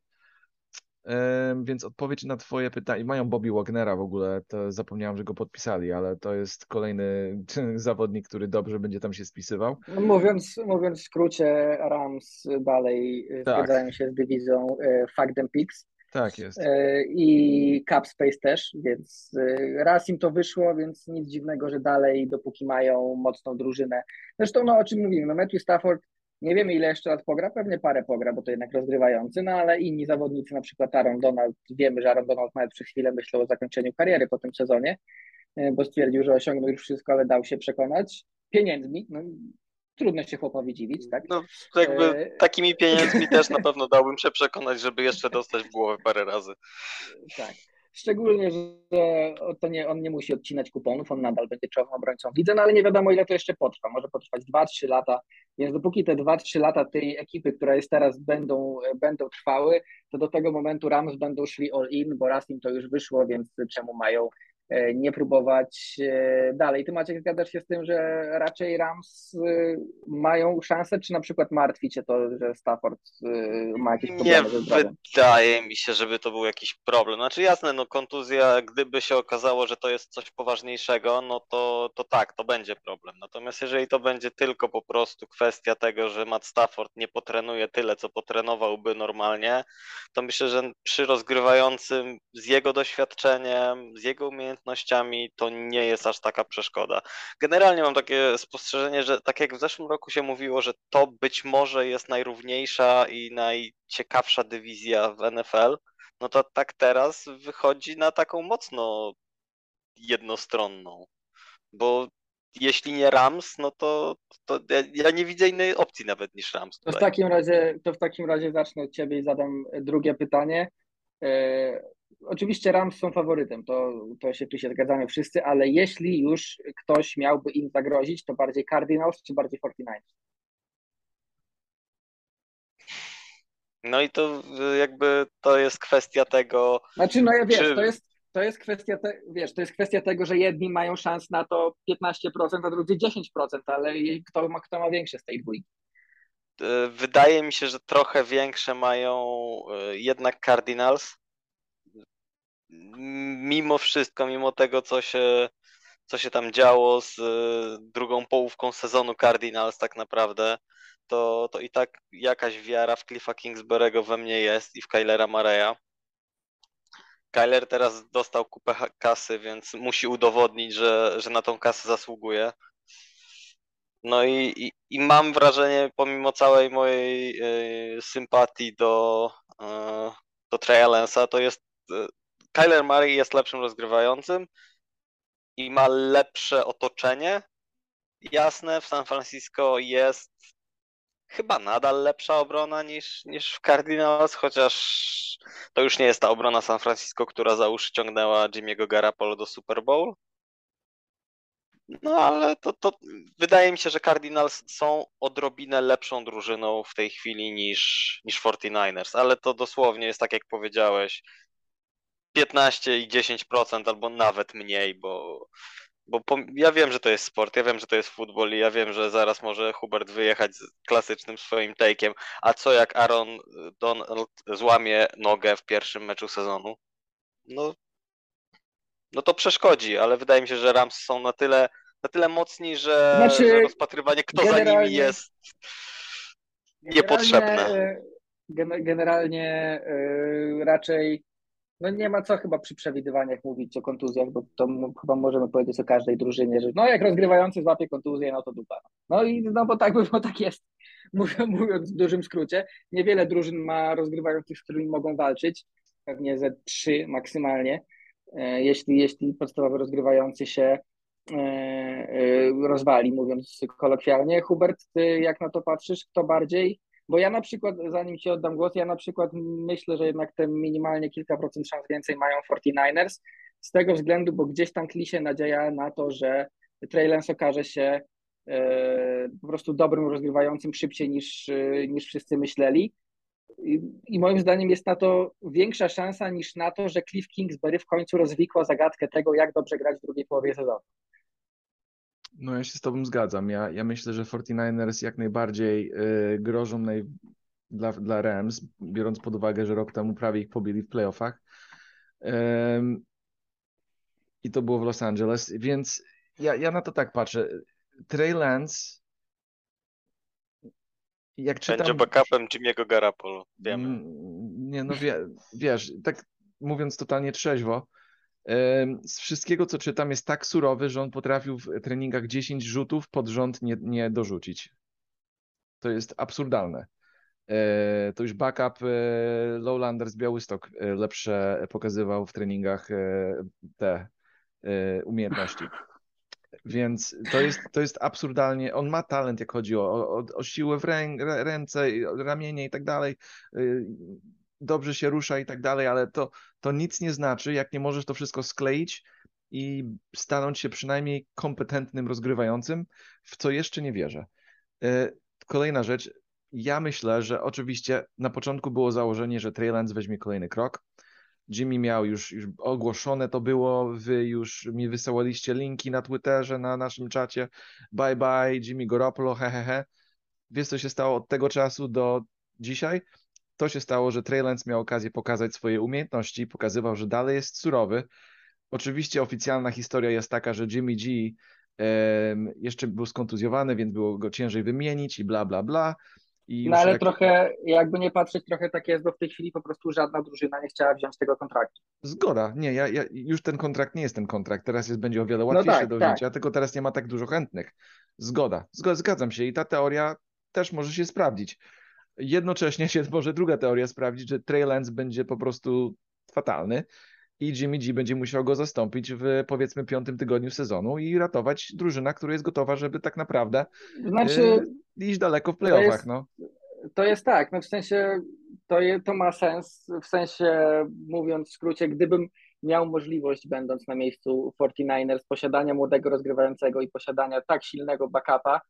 Więc odpowiedź na Twoje pytanie. Mają Bobby Wagnera w ogóle, to zapomniałem, że go podpisali, ale to jest kolejny zawodnik, który dobrze będzie tam się spisywał. No, mówiąc, mówiąc w skrócie, Rams dalej e, Tak. zgadzają się z dywizją e, Fact and Picks Tak jest. e, i Cap Space też, więc e, raz im to wyszło, więc nic dziwnego, że dalej, dopóki mają mocną drużynę. Zresztą, no o czym mówimy, no Matthew Stafford, nie wiemy ile jeszcze lat pogra, pewnie parę pogra, bo to jednak rozgrywający, no ale inni zawodnicy, na przykład Aaron Donald, wiemy, że Aaron Donald nawet przez chwilę myślał o zakończeniu kariery po tym sezonie, e, bo stwierdził, że osiągnął już wszystko, ale dał się przekonać pieniędzmi, no trudno się chłopowi dziwić, tak? No, jakby E, takimi pieniędzmi też na pewno dałbym się przekonać, żeby jeszcze dostać w głowę parę razy. Tak. Szczególnie, że to nie, on nie musi odcinać kuponów, on nadal będzie czołowym obrońcą w lidze, no ale nie wiadomo ile to jeszcze potrwa. Może potrwać 2-3 lata, więc dopóki te 2-3 lata tej ekipy, która jest teraz, będą, będą trwały, to do tego momentu Rams będą szli all in, bo raz im to już wyszło, więc czemu mają e, nie próbować e, dalej. Ty Maciek zgadzasz się z tym, że raczej Rams e, mają szansę, czy na przykład martwi cię to, że Stafford e, ma jakieś Nie problemy ze zdrowiem? wydaje mi się, żeby to był jakiś problem. Znaczy jasne, no kontuzja, gdyby się okazało, że to jest coś poważniejszego, no to, to tak, to będzie problem. Natomiast jeżeli to będzie tylko po prostu kwestia tego, że Matt Stafford nie potrenuje tyle, co potrenowałby normalnie, to myślę, że przy rozgrywającym z jego doświadczeniem, z jego umiejętnościami, to nie jest aż taka przeszkoda. Generalnie mam takie spostrzeżenie, że tak jak w zeszłym roku się mówiło, że to być może jest najrówniejsza i najciekawsza dywizja w NFL, no to tak teraz wychodzi na taką mocno jednostronną. Bo jeśli nie Rams, no to, to ja, ja nie widzę innej opcji nawet niż Rams To w takim razie, to w takim razie zacznę od Ciebie i zadam drugie pytanie. Oczywiście Rams są faworytem, to, to się tu się zgadzamy wszyscy, ale jeśli już ktoś miałby im zagrozić, to bardziej Cardinals czy bardziej 49ers? No i to y, jakby to jest kwestia tego, Znaczy, no ja wiesz, Czy- to jest, to jest kwestia, te, wiesz, to jest kwestia tego, że jedni mają szans na to 15%, a drudzy 10%, ale kto ma, kto ma większe z tej dwójki? y, wydaje mi się, że trochę większe mają y, jednak Cardinals. Mimo wszystko, mimo tego, co się, co się tam działo z y, drugą połówką sezonu Cardinals tak naprawdę, to, to i tak jakaś wiara w Cliffa Kingsbury'ego we mnie jest i w Kylera Mareya. Kyler teraz dostał kupę kasy, więc musi udowodnić, że, że na tą kasę zasługuje. No i, i, i mam wrażenie, pomimo całej mojej y, sympatii do, y, do Lance'a, to jest y, Kyler Murray jest lepszym rozgrywającym i ma lepsze otoczenie. Jasne, w San Francisco jest chyba nadal lepsza obrona niż, niż w Cardinals, chociaż to już nie jest ta obrona San Francisco, która za uszy ciągnęła Jimmy'ego Garapolo do Super Bowl. No ale to, to wydaje mi się, że Cardinals są odrobinę lepszą drużyną w tej chwili niż, niż 49ers, ale to dosłownie jest tak jak powiedziałeś, 15 i 10% albo nawet mniej, bo, bo pom- ja wiem, że to jest sport, ja wiem, że to jest futbol i ja wiem, że zaraz może Hubert wyjechać z klasycznym swoim take'iem, a co jak Aaron Donald złamie nogę w pierwszym meczu sezonu? No, no to przeszkodzi, ale wydaje mi się, że Rams są na tyle, na tyle mocni, że, Znaczy, że rozpatrywanie kto za nimi generalnie- jest niepotrzebne. Generalnie, e, gen- generalnie e, raczej no nie ma co chyba przy przewidywaniach mówić o kontuzjach, bo to chyba możemy powiedzieć o każdej drużynie, że no jak rozgrywający złapie kontuzję, no to dupa. No i no bo tak, bo tak jest, mówiąc w dużym skrócie. Niewiele drużyn ma rozgrywających, z którymi mogą walczyć, pewnie ze trzy maksymalnie, e, jeśli, jeśli podstawowy rozgrywający się e, e, rozwali, mówiąc kolokwialnie. Hubert, ty jak na to patrzysz, kto bardziej bo ja na przykład, zanim Ci oddam głos, ja na przykład myślę, że jednak te minimalnie kilka procent szans więcej mają 49ers, z tego względu, bo gdzieś tam tli się nadzieja na to, że Trey Lance okaże się e, po prostu dobrym rozgrywającym szybciej niż, e, niż wszyscy myśleli. I, I, moim zdaniem jest na to większa szansa niż na to, że Cliff Kingsbury w końcu rozwikła zagadkę tego, jak dobrze grać w drugiej połowie sezonu. No ja się z tobą zgadzam. Ja, ja myślę, że 49ers jak najbardziej y, grożą naj, dla, dla Rams, biorąc pod uwagę, że rok temu prawie ich pobili w playoffach. Ym, I to było w Los Angeles, więc ja, ja na to tak patrzę. Trey Lance jak czytam... Będzie backupem Jimmy'ego Garapolo, wiemy. Mm, nie, no wie, wiesz, tak mówiąc totalnie trzeźwo, z wszystkiego, co czytam, jest tak surowy, że on potrafił w treningach 10 rzutów pod rząd nie, nie dorzucić. To jest absurdalne. E, to już backup e, Lowlander z Białystok e, lepsze pokazywał w treningach te umiejętności. Więc to jest, to jest absurdalnie. On ma talent, jak chodzi o, o, o siłę w rę, ręce, ramienie i tak dalej dobrze się rusza i tak dalej, ale to, to nic nie znaczy, jak nie możesz to wszystko skleić i stanąć się przynajmniej kompetentnym rozgrywającym, w co jeszcze nie wierzę. E, kolejna rzecz. Ja myślę, że oczywiście na początku było założenie, że Trey Lance weźmie kolejny krok. Jimmy miał już, już ogłoszone to było, wy już mi wysyłaliście linki na Twitterze, na naszym czacie. Bye bye, Jimmy Garoppolo, hehehe. He, he. Wiesz, co się stało od tego czasu do dzisiaj? To się stało, że Trey Lance miał okazję pokazać swoje umiejętności, pokazywał, że dalej jest surowy. Oczywiście oficjalna historia jest taka, że Jimmy G jeszcze był skontuzjowany, więc było go ciężej wymienić i bla, bla, bla. I no ale jak... trochę, jakby nie patrzeć, trochę tak jest, bo w tej chwili po prostu żadna drużyna nie chciała wziąć tego kontraktu. Zgoda, nie, ja, ja, już ten kontrakt nie jest ten kontrakt, teraz jest, będzie o wiele łatwiejszy no tak, do wzięcia, tak. tylko teraz nie ma tak dużo chętnych. Zgoda, zgoda, zgadzam się i ta teoria też może się sprawdzić. Jednocześnie się może druga teoria sprawdzić, że Trey Lance będzie po prostu fatalny i Jimmy G będzie musiał go zastąpić w powiedzmy piątym tygodniu sezonu i ratować drużyna, która jest gotowa, żeby tak naprawdę znaczy, yy, iść daleko w playoffach. To jest, no. to jest tak, no w sensie to, je, to ma sens, w sensie mówiąc w skrócie, gdybym miał możliwość, będąc na miejscu 49ers, posiadania młodego rozgrywającego i posiadania tak silnego backupa,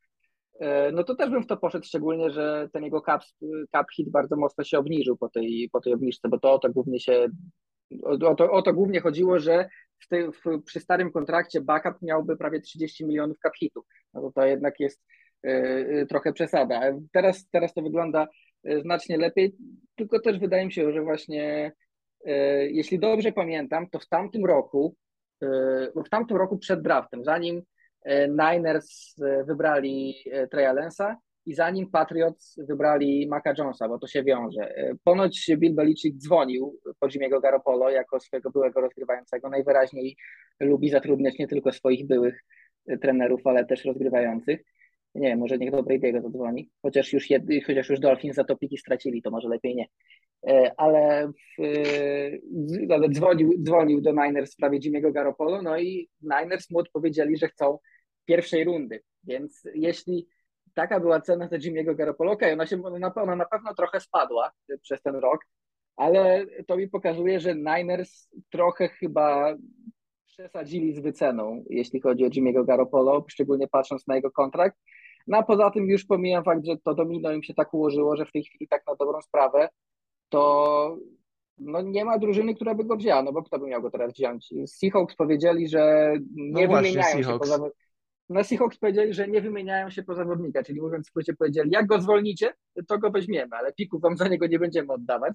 no to też bym w to poszedł, szczególnie, że ten jego cap, cap hit bardzo mocno się obniżył po tej, po tej obniżce, bo to o to głównie się, o to, o to głównie chodziło, że w tej, w, przy starym kontrakcie backup miałby prawie 30 milionów cap hitu. No to to jednak jest y, trochę przesada. Teraz, teraz to wygląda znacznie lepiej, tylko też wydaje mi się, że właśnie jeśli dobrze pamiętam, to w tamtym roku, w tamtym roku przed draftem, zanim E, Niners e, wybrali e, Treya i zanim Patriots wybrali Maca Jonesa, bo to się wiąże. Ponoć Bill Belichick dzwonił po Jimmy'ego Garoppolo jako swojego byłego rozgrywającego. Najwyraźniej lubi zatrudniać nie tylko swoich byłych trenerów, ale też rozgrywających. Nie wiem, może niech do Brady'ego zadzwoni, chociaż już, jed, chociaż już Dolphins za to stracili, to może lepiej nie. Ale, w, ale dzwonił, dzwonił do Niners w sprawie Jimmy'ego Garoppolo, no i Niners mu odpowiedzieli, że chcą pierwszej rundy. Więc jeśli taka była cena za Jimmy'ego Garoppolo, okay, ona, się, ona, na pewno trochę spadła przez ten rok, ale to mi pokazuje, że Niners trochę chyba przesadzili z wyceną, jeśli chodzi o Jimmy'ego Garoppolo, szczególnie patrząc na jego kontrakt. No a poza tym już pomijam fakt, że to domino im się tak ułożyło, że w tej chwili tak na dobrą sprawę to no nie ma drużyny, która by go wzięła, no bo kto by miał go teraz wziąć? Seahawks powiedzieli, że nie no wymieniają się poza, na Seahawks powiedzieli, że nie wymieniają się po zawodnika, czyli mówiąc w skrócie powiedzieli, jak go zwolnicie, to go weźmiemy, ale pików wam za niego nie będziemy oddawać.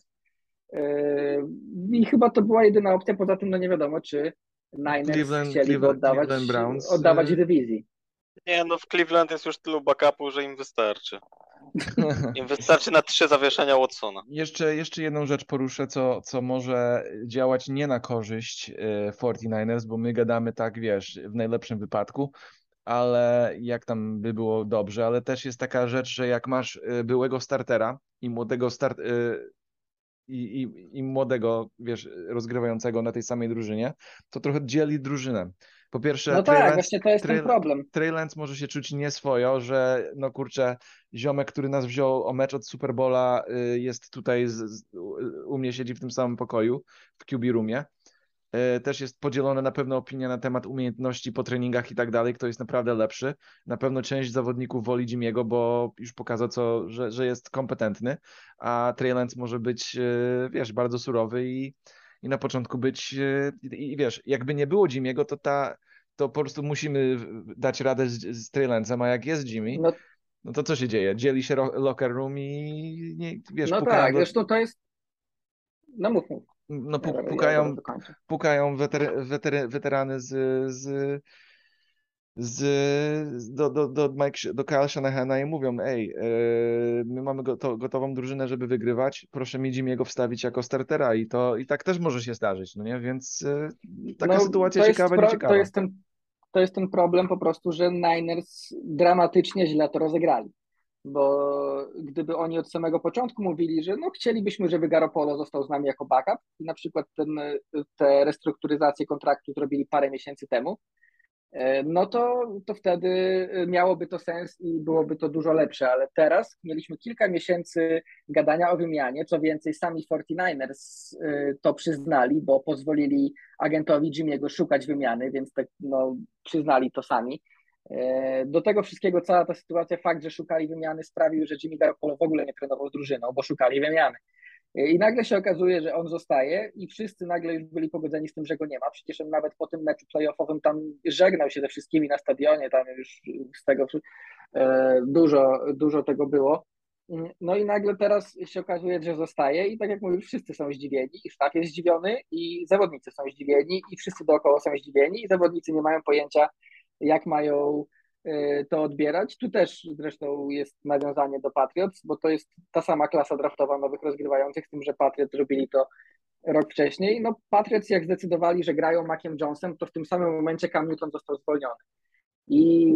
Yy, I chyba to była jedyna opcja, poza tym no nie wiadomo, czy Niners Cleveland, chcieli Cleveland, go oddawać, Browns. oddawać yy. dywizji. Nie, no w Cleveland jest już tylu backupu, że im wystarczy. Im wystarczy na trzy zawieszenia Watsona. Jeszcze, jeszcze jedną rzecz poruszę, co, co może działać nie na korzyść e, 49ers, bo my gadamy tak, wiesz, w najlepszym wypadku, ale jak tam by było dobrze, ale też jest taka rzecz, że jak masz e, byłego startera i młodego start, e, i, i, i młodego, wiesz, rozgrywającego na tej samej drużynie, to trochę dzieli drużynę. Po pierwsze, No tak, właśnie to jest ten Trey- problem. Trey Lance może się czuć nieswojo, że no kurczę, ziomek, który nas wziął o mecz od Superbola y, jest tutaj, z, z, u mnie siedzi w tym samym pokoju, w QB roomie. Y, Też jest podzielona na pewno opinia na temat umiejętności po treningach i tak dalej, kto jest naprawdę lepszy. Na pewno część zawodników woli Jimiego, bo już pokazał, co, że, że jest kompetentny, a Trey Lance może być, y, wiesz, bardzo surowy i, i na początku być, y, i, i wiesz, jakby nie było Jimiego, to ta to po prostu musimy dać radę z, z Trey Lance'em, a jak jest Jimmy, No, no to co się dzieje? Dzieli się locker room i nie, wiesz, no tak, do, zresztą to jest. No mów, mów. No, pu, pukają, pukają weter, weter, weterany z, z, z, do, do, do, Mike, do Kyle Shanahana i mówią, ej, e, my mamy goto, gotową drużynę, żeby wygrywać, proszę mi Jimmy'ego wstawić jako startera i to i tak też może się zdarzyć, no nie? Więc e, taka No, sytuacja ciekawa, pro- nieciekawa. To jest, ten, to jest ten problem po prostu, że Niners dramatycznie źle to rozegrali. Bo gdyby oni od samego początku mówili, że no chcielibyśmy, żeby Garoppolo został z nami jako backup i na przykład ten, te restrukturyzacje kontraktu zrobili parę miesięcy temu, e, no to, to wtedy miałoby to sens i byłoby to dużo lepsze, ale teraz mieliśmy kilka miesięcy gadania o wymianie, co więcej sami 49ers e, to przyznali, bo pozwolili agentowi Jimmy'ego szukać wymiany, więc tak, no, przyznali to sami. E, Do tego wszystkiego cała ta sytuacja, fakt, że szukali wymiany sprawił, że Jimmy Garoppolo w ogóle nie trenował z drużyną, bo szukali wymiany. E, I nagle się okazuje, że on zostaje i wszyscy nagle już byli pogodzeni z tym, że go nie ma. Przecież on nawet po tym meczu playoffowym tam żegnał się ze wszystkimi na stadionie, tam już z tego e, dużo, dużo tego było. No i nagle teraz się okazuje, że zostaje i tak jak mówisz, wszyscy są zdziwieni i sztab jest zdziwiony i zawodnicy są zdziwieni i wszyscy dookoła są zdziwieni i zawodnicy nie mają pojęcia, jak mają y, to odbierać. Tu też zresztą jest nawiązanie do Patriots, bo to jest ta sama klasa draftowa nowych rozgrywających, z tym, że Patriots robili to rok wcześniej. No Patriots jak zdecydowali, że grają Maciem Jonesem, to w tym samym momencie Cam Newton został zwolniony. I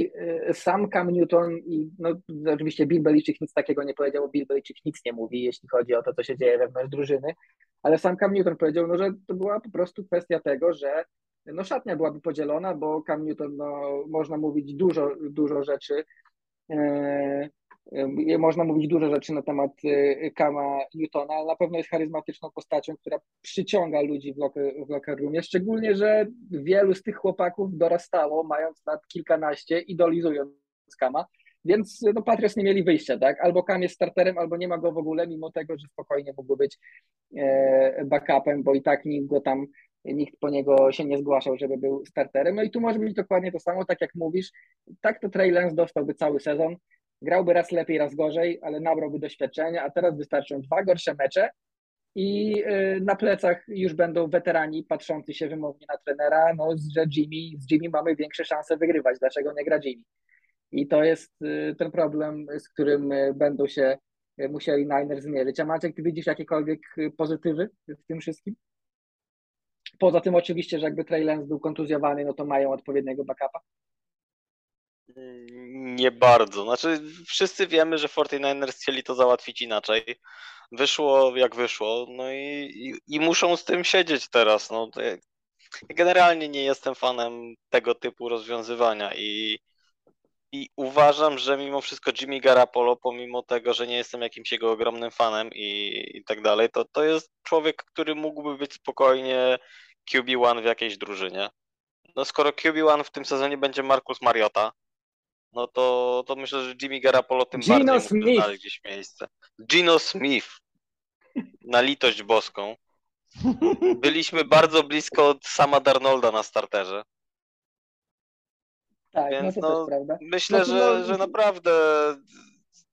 y, sam Cam Newton i no, oczywiście Bill Belichick nic takiego nie powiedział, bo Bill Belichick nic nie mówi, jeśli chodzi o to, co się dzieje wewnątrz drużyny, ale sam Cam Newton powiedział, no, że to była po prostu kwestia tego, że no, szatnia byłaby podzielona, bo Cam Newton, no, można mówić dużo, dużo rzeczy, e, e, można mówić dużo rzeczy na temat e, Kama Newtona, ale na pewno jest charyzmatyczną postacią, która przyciąga ludzi w locker, w locker roomie, szczególnie, że wielu z tych chłopaków dorastało, mając lat kilkanaście, idolizując Kama, więc no, Patriots nie mieli wyjścia, tak? Albo Kam jest starterem, albo nie ma go w ogóle, mimo tego, że spokojnie mógłby być e, backupem, bo i tak nikt go tam, nikt po niego się nie zgłaszał, żeby był starterem. No i tu może być dokładnie to samo, tak jak mówisz. Tak to Trey Lance dostałby cały sezon, grałby raz lepiej, raz gorzej, ale nabrałby doświadczenia, a teraz wystarczą dwa gorsze mecze i y, na plecach już będą weterani patrzący się wymownie na trenera, no, że Jimmy, z Jimmy mamy większe szanse wygrywać, dlaczego nie gra Jimmy? I to jest y, ten problem, z którym y, będą się musieli Niners zmierzyć. A Maciek, ty widzisz jakiekolwiek pozytywy w tym wszystkim? Poza tym oczywiście, że jakby Trey Lance był kontuzjowany, no to mają odpowiedniego backupa. Nie bardzo. Znaczy, wszyscy wiemy, że 49ers chcieli to załatwić inaczej. Wyszło jak wyszło, no i, i, i muszą z tym siedzieć teraz. No, generalnie nie jestem fanem tego typu rozwiązywania i, i uważam, że mimo wszystko Jimmy Garapolo, pomimo tego, że nie jestem jakimś jego ogromnym fanem i, i tak dalej, to, to jest człowiek, który mógłby być spokojnie QB1 w jakiejś drużynie. No skoro QB1 w tym sezonie będzie Marcus Mariota, no to, to myślę, że Jimmy Garapolo tym Gino bardziej mógłby Smith. znaleźć gdzieś miejsce. Gino Smith, na litość boską. Byliśmy bardzo blisko od sama Darnolda na starterze. Tak, Więc no to no, też prawda. Myślę, No to że, no- że naprawdę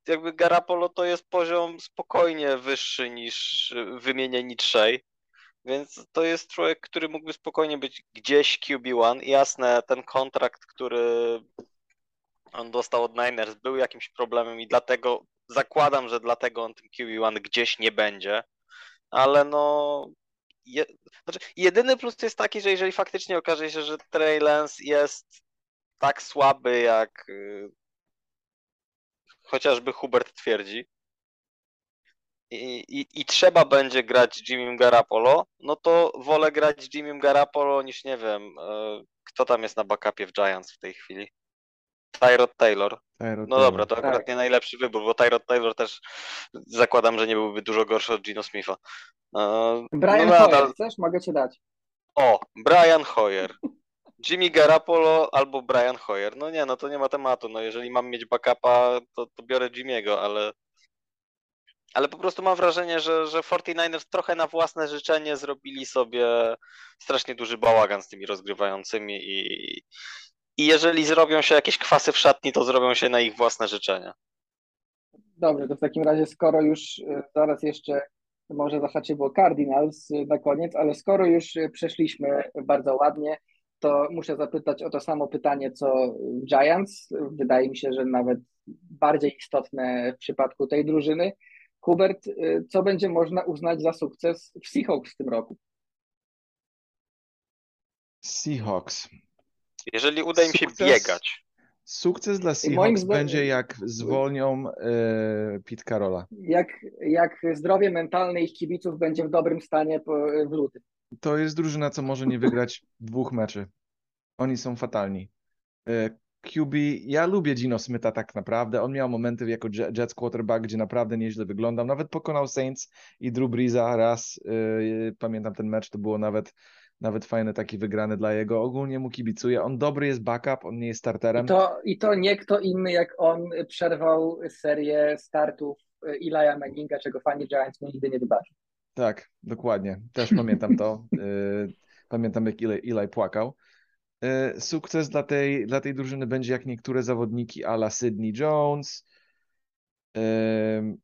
jakby Garapolo to jest poziom spokojnie wyższy niż wymienieni trzej. Więc to jest człowiek, który mógłby spokojnie być gdzieś QB1. Jasne, ten kontrakt, który on dostał od Niners był jakimś problemem i dlatego zakładam, że dlatego on tym QB1 gdzieś nie będzie, ale no je, znaczy, jedyny plus jest taki, że jeżeli faktycznie okaże się, że Trey Lance jest tak słaby, jak y, chociażby Hubert twierdzi, i, i, i trzeba będzie grać Jimmy Garapolo, no to wolę grać Jimmy Garapolo niż nie wiem, y, kto tam jest na backupie w Giants w tej chwili. Tyrod Taylor. Tyrod No Taylor. dobra, to akurat Tak. nie najlepszy wybór, bo Tyrod Taylor też zakładam, że nie byłby dużo gorszy od Gino Smitha. E, Brian no Hoyer, chcesz? Mogę cię dać. O, Brian Hoyer. Jimmy Garapolo albo Brian Hoyer. No nie, no to nie ma tematu. No jeżeli mam mieć backupa, to, to biorę Jimmy'ego, ale ale po prostu mam wrażenie, że, że 49ers trochę na własne życzenie zrobili sobie strasznie duży bałagan z tymi rozgrywającymi i, i jeżeli zrobią się jakieś kwasy w szatni, to zrobią się na ich własne życzenie. Dobrze, to w takim razie, skoro już e, zaraz jeszcze może zahaczyło Cardinals e, na koniec, ale skoro już e, przeszliśmy bardzo ładnie, to muszę zapytać o to samo pytanie, co Giants. Wydaje mi się, że nawet bardziej istotne w przypadku tej drużyny. Hubert, e, co będzie można uznać za sukces w Seahawks w tym roku? Seahawks. Jeżeli uda im się Sukces? biegać, Sukces dla Seahawks zdaniem- będzie jak zwolnią e, Pete Carola. Jak, jak zdrowie mentalne ich kibiców będzie w dobrym stanie po, w lutym? To jest drużyna, co może nie wygrać dwóch meczy. Oni są fatalni. E, QB, ja lubię Gino Smitha tak naprawdę. On miał momenty jako Je- Jets quarterback, gdzie naprawdę nieźle wyglądał. Nawet pokonał Saints i Drew Breesa raz. E, Pamiętam ten mecz, to było nawet, nawet fajny taki wygrany dla jego. Ogólnie mu kibicuję. On dobry jest backup, on nie jest starterem. I to, I to nie kto inny jak on przerwał serię startów e, Eli'a Manninga, czego fani Giants nigdy nie wybaczą. Tak, dokładnie. Też pamiętam to. Y, Pamiętam, jak Eli, Eli płakał. Y, Sukces dla tej, dla tej drużyny będzie jak niektóre zawodniki ala Sydney Jones. Ym,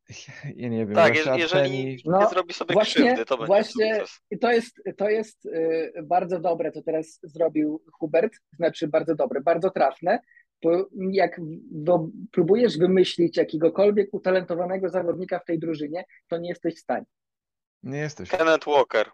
Ja nie wiem, tak, Rashad jeżeli Penny. No, zrobi sobie właśnie- krzywdy, to będzie właśnie- sukces. To jest, to jest y, bardzo dobre, co teraz zrobił Hubert, znaczy bardzo dobre, bardzo trafne, bo jak do, próbujesz wymyślić jakiegokolwiek utalentowanego zawodnika w tej drużynie, to nie jesteś w stanie. Nie jesteś. Kenneth Walker.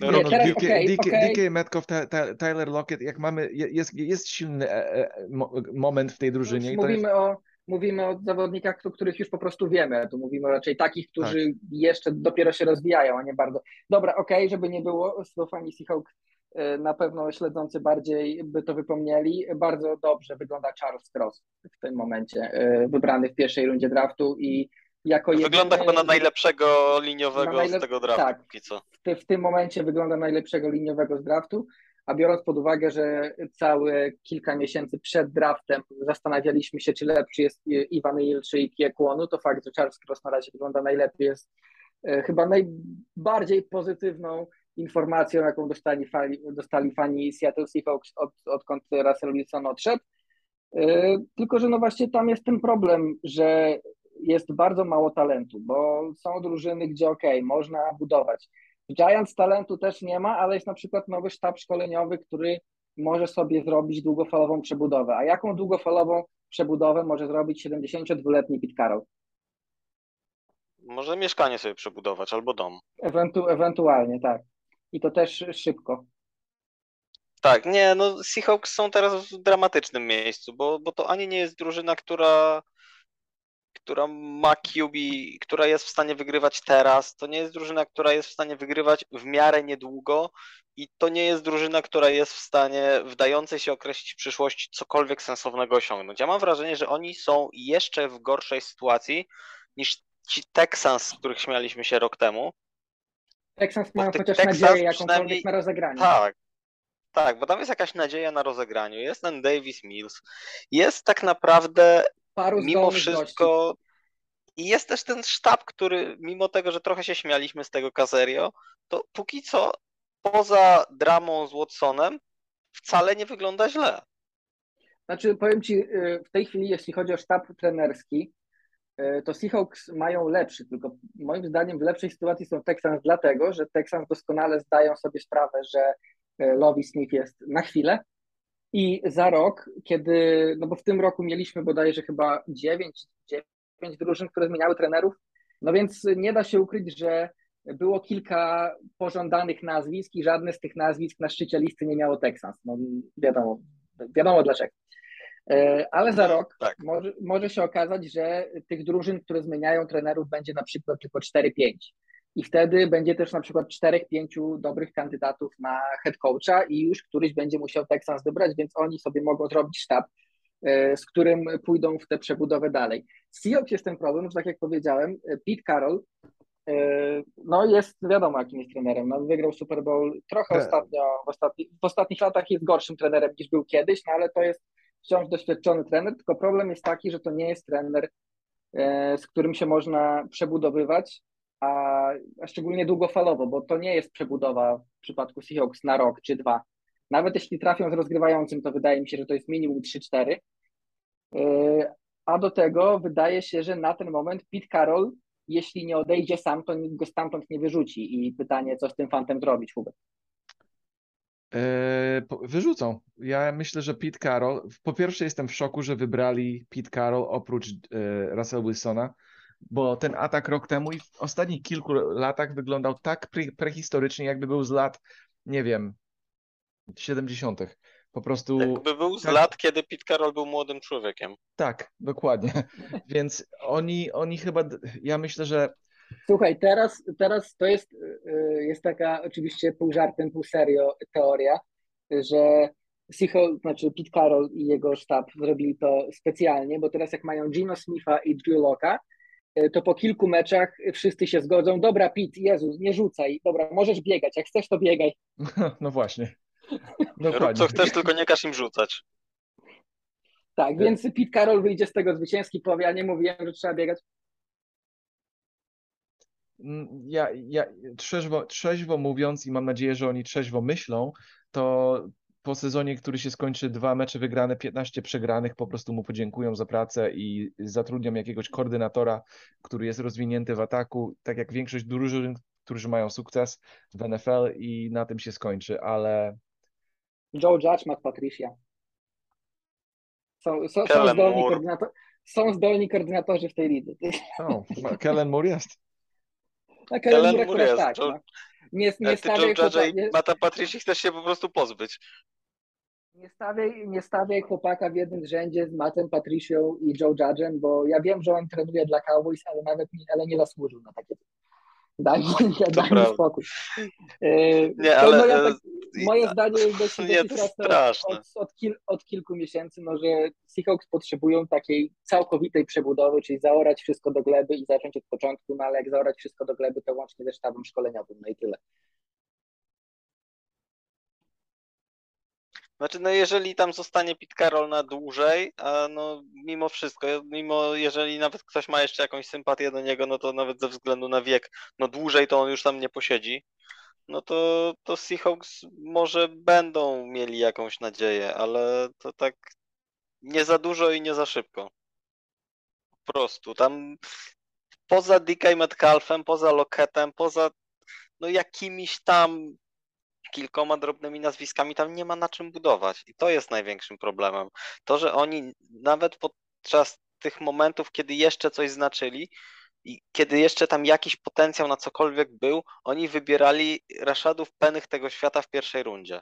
Nie, No, no, teraz DK, okej, DK, okej. DK Metcalf, Ty- Ty- Tyler Lockett, jak mamy, je- jest, jest silny e, e, mo- moment w tej drużynie. i to jest, Mówimy o, mówimy o zawodnikach, o których już po prostu wiemy. Tu mówimy raczej takich, którzy Tak. jeszcze dopiero się rozwijają, a nie bardzo. Dobra, okej, żeby nie było, to fani Seahawks e, na pewno śledzący bardziej by to wypomnieli. Bardzo dobrze wygląda Charles Cross w tym momencie, e, wybrany w pierwszej rundzie draftu i jako Wygląda jedyny, chyba na najlepszego liniowego Na najlep- z tego draftu tak. póki co. w, w tym momencie wygląda najlepszego liniowego z draftu, a biorąc pod uwagę, że całe kilka miesięcy przed draftem zastanawialiśmy się, czy lepszy jest Iwan Hill czy Ikie Kłonu, to fakt, że Charles Cross na razie wygląda najlepiej jest e, chyba najbardziej pozytywną informacją, jaką dostali fani, dostali fani Seattle Seahawks od, odkąd Russell Wilson odszedł. E, Tylko, że no właśnie tam jest ten problem, że jest bardzo mało talentu, bo są drużyny, gdzie okej, można budować. Giants talentu też nie ma, ale jest na przykład nowy sztab szkoleniowy, który może sobie zrobić długofalową przebudowę. A jaką długofalową przebudowę może zrobić 72-letni Pete Carroll? Może mieszkanie sobie przebudować albo dom. Ewentu ewentualnie, tak. I to też szybko. Tak, nie, no Seahawks są teraz w dramatycznym miejscu, bo, bo to ani nie jest drużyna, która, która ma QB, która jest w stanie wygrywać teraz, to nie jest drużyna, która jest w stanie wygrywać w miarę niedługo i to nie jest drużyna, która jest w stanie w dającej się określić przyszłości cokolwiek sensownego osiągnąć. Ja mam wrażenie, że oni są jeszcze w gorszej sytuacji niż ci Texans, z których śmialiśmy się rok temu. Texans mają chociaż Texans nadzieję jakąkolwiek na rozegranie. Tak, tak, bo tam jest jakaś nadzieja na rozegraniu. Jest ten Davis Mills. Jest tak naprawdę Paru mimo zdolnych gości. wszystko. I jest też ten sztab, który, mimo tego, że trochę się śmialiśmy z tego Caserio, to póki co poza dramą z Watsonem wcale nie wygląda źle. Znaczy, powiem Ci, y, w tej chwili, jeśli chodzi o sztab trenerski, y, to Seahawks mają lepszy, tylko moim zdaniem w lepszej sytuacji są Texans, dlatego że Texans doskonale zdają sobie sprawę, że y, Lovie Smith jest na chwilę i za rok, kiedy, no bo w tym roku mieliśmy bodajże chyba 9, 9 pięć drużyn, które zmieniały trenerów. No więc nie da się ukryć, że było kilka pożądanych nazwisk i żadne z tych nazwisk na szczycie listy nie miało Texans. No wiadomo, wiadomo dlaczego. E, ale za rok tak. może, może się okazać, że tych drużyn, które zmieniają trenerów, będzie na przykład tylko 4-5. I wtedy będzie też na przykład 4-5 dobrych kandydatów na head coacha i już któryś będzie musiał Texans wybrać, więc oni sobie mogą zrobić sztab, e, z którym pójdą w tę przebudowę dalej. Seahawks jest ten problem, że tak jak powiedziałem, Pete Carroll e, no jest wiadomo jakim jest trenerem, no, wygrał Super Bowl trochę ostatnio, w, ostatni, w ostatnich latach jest gorszym trenerem niż był kiedyś, no ale to jest wciąż doświadczony trener, tylko problem jest taki, że to nie jest trener, e, z którym się można przebudowywać, a, szczególnie długofalowo, bo to nie jest przebudowa w przypadku Seahawks na rok czy dwa. Nawet jeśli trafią z rozgrywającym, to wydaje mi się, że to jest minimum 3-4. E, a do tego wydaje się, że na ten moment Pete Carroll, jeśli nie odejdzie sam, to nikt go stamtąd nie wyrzuci. I pytanie, co z tym fantem zrobić, Hubert? Eee, wyrzucą. Ja myślę, że Pete Carroll. Po pierwsze, jestem w szoku, że wybrali Pete Carroll oprócz e, Russell Wilsona, bo ten atak rok temu i w ostatnich kilku latach wyglądał tak pre prehistorycznie, jakby był z lat, nie wiem, 70. Po prostu. Jakby był z tak, lat, kiedy Pete Carroll był młodym człowiekiem. Tak, dokładnie. Więc oni, oni chyba. Ja myślę, że Słuchaj, teraz, teraz to jest, y, jest taka oczywiście pół żartem, pół serio teoria, że Seahawks, znaczy Pete Carroll i jego sztab zrobili to specjalnie, bo teraz jak mają Gino Smitha i Drew Locka, y, to po kilku meczach wszyscy się zgodzą, dobra Pete, Jezu, nie rzucaj, dobra, możesz biegać, jak chcesz to biegaj. No właśnie. Rób co chcesz, tylko nie każ im rzucać. Tak, więc Pete Carroll wyjdzie z tego zwycięski, powie, ja nie mówiłem, że trzeba biegać. Mm, ja, ja trzeźwo, trzeźwo mówiąc i mam nadzieję, że oni trzeźwo myślą, to po sezonie, który się skończy, dwa mecze wygrane, 15 przegranych, po prostu mu podziękują za pracę i zatrudnią jakiegoś koordynatora, który jest rozwinięty w ataku, tak jak większość drużyn, którzy mają sukces w NFL i na tym się skończy, ale... Joe Judge, Matt Patricia. Są, są, są, zdolni, koordynator, są zdolni koordynatorzy w tej lidze. Kellen Moore jest. A Kellen Moore jest. Tak, no. Nie, nie stawiaj chłopa... nie... Mata Patrici chcesz się po prostu pozbyć. Nie stawiaj, nie stawiaj chłopaka w jednym rzędzie z Matem Patricią i Joe Judge'em, bo ja wiem, że on trenuje dla Cowboys, ale nawet nie, ale nie zasłużył na takie Daj mi, daj mi spokój. Nie, ale moja, tak, moje zdanie jest dość, nie, dość straszne. Od, od, kil, od, kilku miesięcy, no, że Seahawks potrzebują takiej całkowitej przebudowy, czyli zaorać wszystko do gleby i zacząć od początku, no ale jak zaorać wszystko do gleby, to łącznie ze sztabem szkoleniowym, no i tyle. Znaczy, no jeżeli tam zostanie Pit Carroll na dłużej, a no mimo wszystko, mimo jeżeli nawet ktoś ma jeszcze jakąś sympatię do niego, no to nawet ze względu na wiek, no dłużej to on już tam nie posiedzi, no to, to Seahawks może będą mieli jakąś nadzieję, ale to tak nie za dużo i nie za szybko. Po prostu, tam poza DK Metcalfem, poza Loketem, poza no jakimiś tam kilkoma drobnymi nazwiskami tam nie ma na czym budować. I to jest największym problemem. To, że oni nawet podczas tych momentów, kiedy jeszcze coś znaczyli, i kiedy jeszcze tam jakiś potencjał na cokolwiek był, oni wybierali Rashadów Penych tego świata w pierwszej rundzie.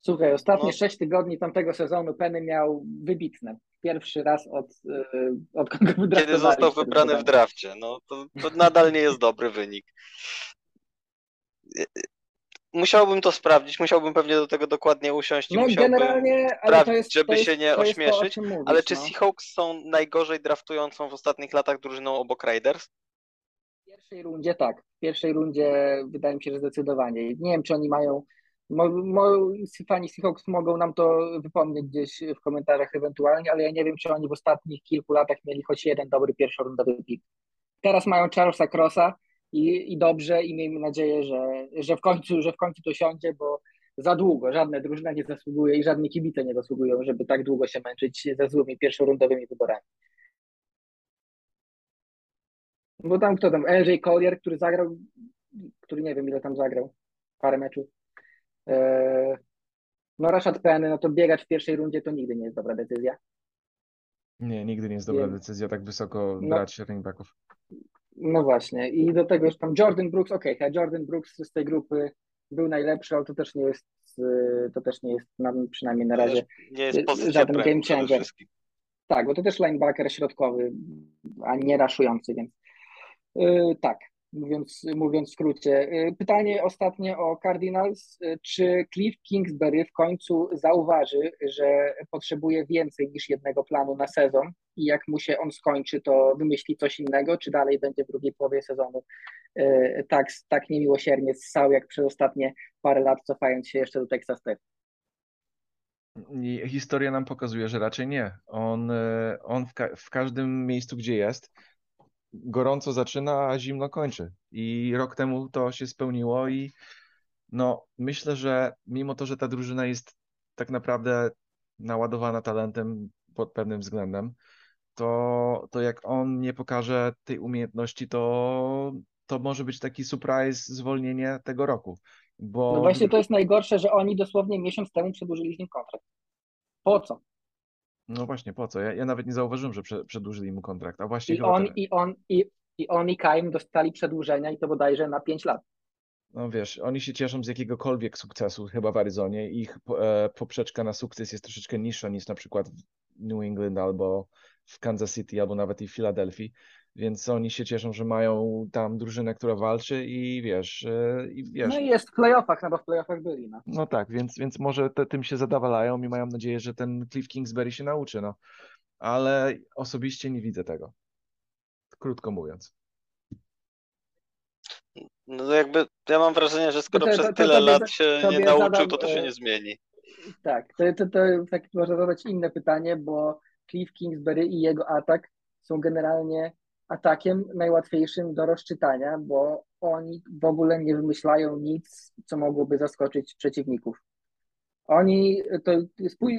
Słuchaj, ostatnie no. sześć tygodni tamtego sezonu Penny miał wybitne. Pierwszy raz od, yy, od Kiedy został wybrany w drafcie. No, to, to nadal nie jest dobry wynik musiałbym to sprawdzić, musiałbym pewnie do tego dokładnie usiąść i no, generalnie, ale to jest, żeby to jest, się nie ośmieszyć. To, mówisz, ale czy no. Seahawks są najgorzej draftującą w ostatnich latach drużyną obok Raiders? W pierwszej rundzie tak. W pierwszej rundzie wydaje mi się, że zdecydowanie. Nie wiem, czy oni mają. Mo, mo, fani Seahawks mogą nam to wypomnieć gdzieś w komentarzach ewentualnie, ale ja nie wiem, czy oni w ostatnich kilku latach mieli choć jeden dobry pierwszorundowy pick. Teraz mają Charlesa Crossa, i, i dobrze i miejmy nadzieję, że, że, w końcu, że w końcu to siądzie, bo za długo żadna drużyna nie zasługuje i żadne kibice nie zasługują, żeby tak długo się męczyć ze złymi pierwszorundowymi wyborami. Bo tam kto tam, LJ Collier, który zagrał, który nie wiem ile tam zagrał, parę meczów. Eee, no Rashad Penny, no to biegać w pierwszej rundzie to nigdy nie jest dobra decyzja. Nie, nigdy nie jest dobra decyzja tak wysoko No. brać running backów. No właśnie, i do tego już tam Jordan Brooks, okej, okay, Jordan Brooks z tej grupy był najlepszy, ale to też nie jest, y, to też nie jest na, przynajmniej na razie. Nie jest y, żaden game changer. Tak, bo to też linebacker środkowy, a nie raszujący, więc yy, tak, mówiąc, mówiąc w skrócie. Yy, pytanie ostatnie o Cardinals. Czy Cliff Kingsbury w końcu zauważy, że potrzebuje więcej niż jednego planu na sezon i jak mu się on skończy, to wymyśli coś innego, czy dalej będzie w drugiej połowie sezonu yy, tak, tak niemiłosiernie ssał, jak przez ostatnie parę lat, cofając się jeszcze do Texas Tech? Historia nam pokazuje, że raczej nie. On, e, on w, ka w każdym miejscu, gdzie jest, gorąco zaczyna, a zimno kończy. I rok temu to się spełniło i no, myślę, że mimo to, że ta drużyna jest tak naprawdę naładowana talentem pod pewnym względem, to, to jak on nie pokaże tej umiejętności, to, to może być taki surprise zwolnienie tego roku. Bo No właśnie to jest najgorsze, że oni dosłownie miesiąc temu przedłużyli z nim kontrakt. Po co? No właśnie, po co? Ja, ja nawet nie zauważyłem, że prze, przedłużyli mu kontrakt, a właśnie I on, teraz. i on, i, i on i Kaim dostali przedłużenia i to bodajże na 5 lat. No wiesz, oni się cieszą z jakiegokolwiek sukcesu chyba w Arizonie. Ich e, poprzeczka na sukces jest troszeczkę niższa niż na przykład w New England albo w Kansas City, albo nawet i w Filadelfii. Więc oni się cieszą, że mają tam drużynę, która walczy i wiesz, e, i wiesz. No i jest w playoffach, no bo w playoffach byli. No. No tak, więc, więc może te, tym się zadawalają i mają nadzieję, że ten Cliff Kingsbury się nauczy, no. Ale osobiście nie widzę tego. Krótko mówiąc. No to jakby ja mam wrażenie, że skoro to- przez to- to tyle tobie lat się nie nauczył, zadam, to to się e, nie zmieni. Tak, to, to, to tak można zadać inne pytanie, bo Cliff Kingsbury i jego atak są generalnie atakiem najłatwiejszym do rozczytania, bo oni w ogóle nie wymyślają nic, co mogłoby zaskoczyć przeciwników. Oni, to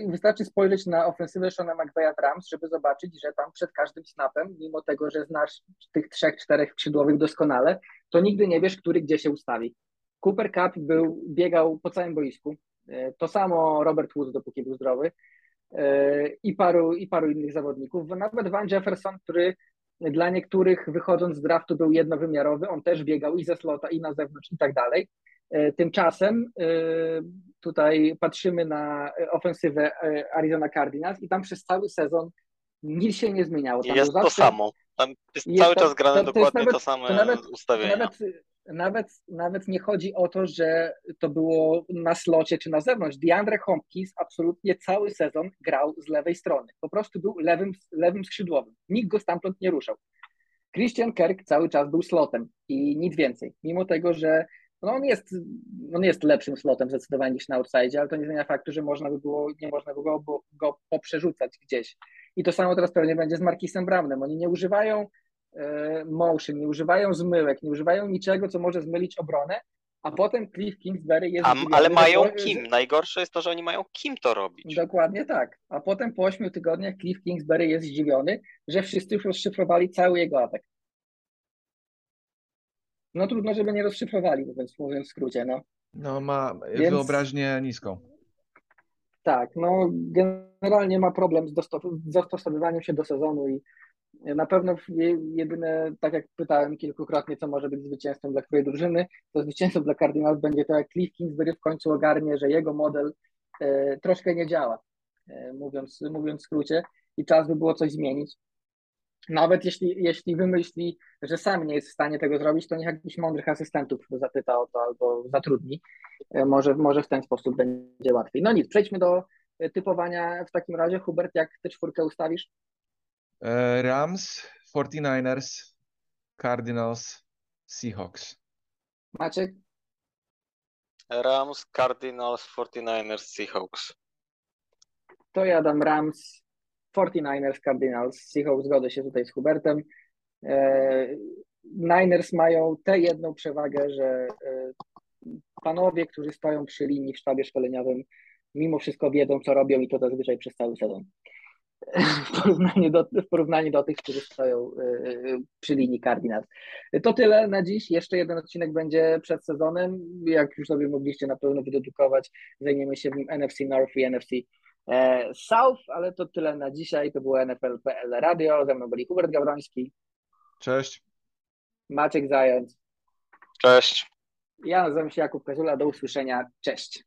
wystarczy spojrzeć na ofensywę Shona McVeya w Rams, żeby zobaczyć, że tam przed każdym snapem, mimo tego, że znasz tych trzech, czterech skrzydłowych doskonale, to nigdy nie wiesz, który gdzie się ustawi. Cooper Cup był, biegał po całym boisku. E, To samo Robert Woods, dopóki był zdrowy. E, I paru, I paru innych zawodników. Nawet Van Jefferson, który dla niektórych wychodząc z draftu był jednowymiarowy, on też biegał i ze slota, i na zewnątrz, i tak dalej. E, Tymczasem e, tutaj patrzymy na ofensywę Arizona Cardinals i tam przez cały sezon nic się nie zmieniało. Tam Jest to samo. Tam jest Jest cały to- czas grane to- to dokładnie nawet- to same to nawet- ustawienia. Nawet, nawet, nawet nie chodzi o to, że to było na slocie czy na zewnątrz. DeAndre Hopkins absolutnie cały sezon grał z lewej strony. Po prostu był lewym, lewym skrzydłowym. Nikt go stamtąd nie ruszał. Christian Kirk cały czas był slotem i nic więcej. Mimo tego, że no on, jest, on jest lepszym slotem zdecydowanie niż na outside, ale to nie zmienia faktu, że można by było, nie można by go, go, poprzerzucać gdzieś. I to samo teraz pewnie będzie z Markisem Brownem. Oni nie używają motion, nie używają zmyłek, nie używają niczego, co może zmylić obronę, a potem Cliff Kingsbury jest A, zdziwiony, ale mają po- kim. Najgorsze jest to, że oni mają kim to robić. Dokładnie tak. A potem po ośmiu tygodniach Cliff Kingsbury jest zdziwiony, że wszyscy już rozszyfrowali cały jego atak. No trudno, żeby nie rozszyfrowali, mówiąc, mówiąc w skrócie, no. No ma Więc- wyobraźnię niską. Tak, no generalnie ma problem z dosto- z dostosowywaniem się do sezonu i na pewno je- jedyne, tak jak pytałem kilkukrotnie, co może być zwycięstwem dla której drużyny, to zwycięstwem dla Cardinals będzie to, jak Cliff Kingsbury w końcu ogarnie, że jego model e, troszkę nie działa, e, mówiąc, mówiąc w skrócie, i czas by było coś zmienić. Nawet jeśli, jeśli wymyśli, że sam nie jest w stanie tego zrobić, to niech jakichś mądrych asystentów zapyta o to albo zatrudni. E, Może, może w ten sposób będzie łatwiej. No nic, przejdźmy do e, typowania w takim razie. Hubert, jak tę czwórkę ustawisz? E, Rams, 49ers, Cardinals, Seahawks. Maciek? Rams, Cardinals, 49ers, Seahawks. To ja dam Rams, 49ers, Cardinals, Seahawks, zgodzę się tutaj z Hubertem. E, Niners mają tę jedną przewagę, że e, panowie, którzy stoją przy linii w sztabie szkoleniowym, mimo wszystko wiedzą, co robią i to zazwyczaj przez cały sezon. W porównaniu do, w porównaniu do tych, którzy stoją e, e, przy linii Cardinals. To tyle na dziś. Jeszcze jeden odcinek będzie przed sezonem. Jak już sobie mogliście na pewno wydedukować, zajmiemy się w nim NFC North i NFC e, South, ale to tyle na dzisiaj. To było NFL.pl Radio. Ze mną byli Hubert Gawroński, Cześć. Maciek Zając. Cześć. Ja nazywam się Jakub Kazula. Do usłyszenia. Cześć.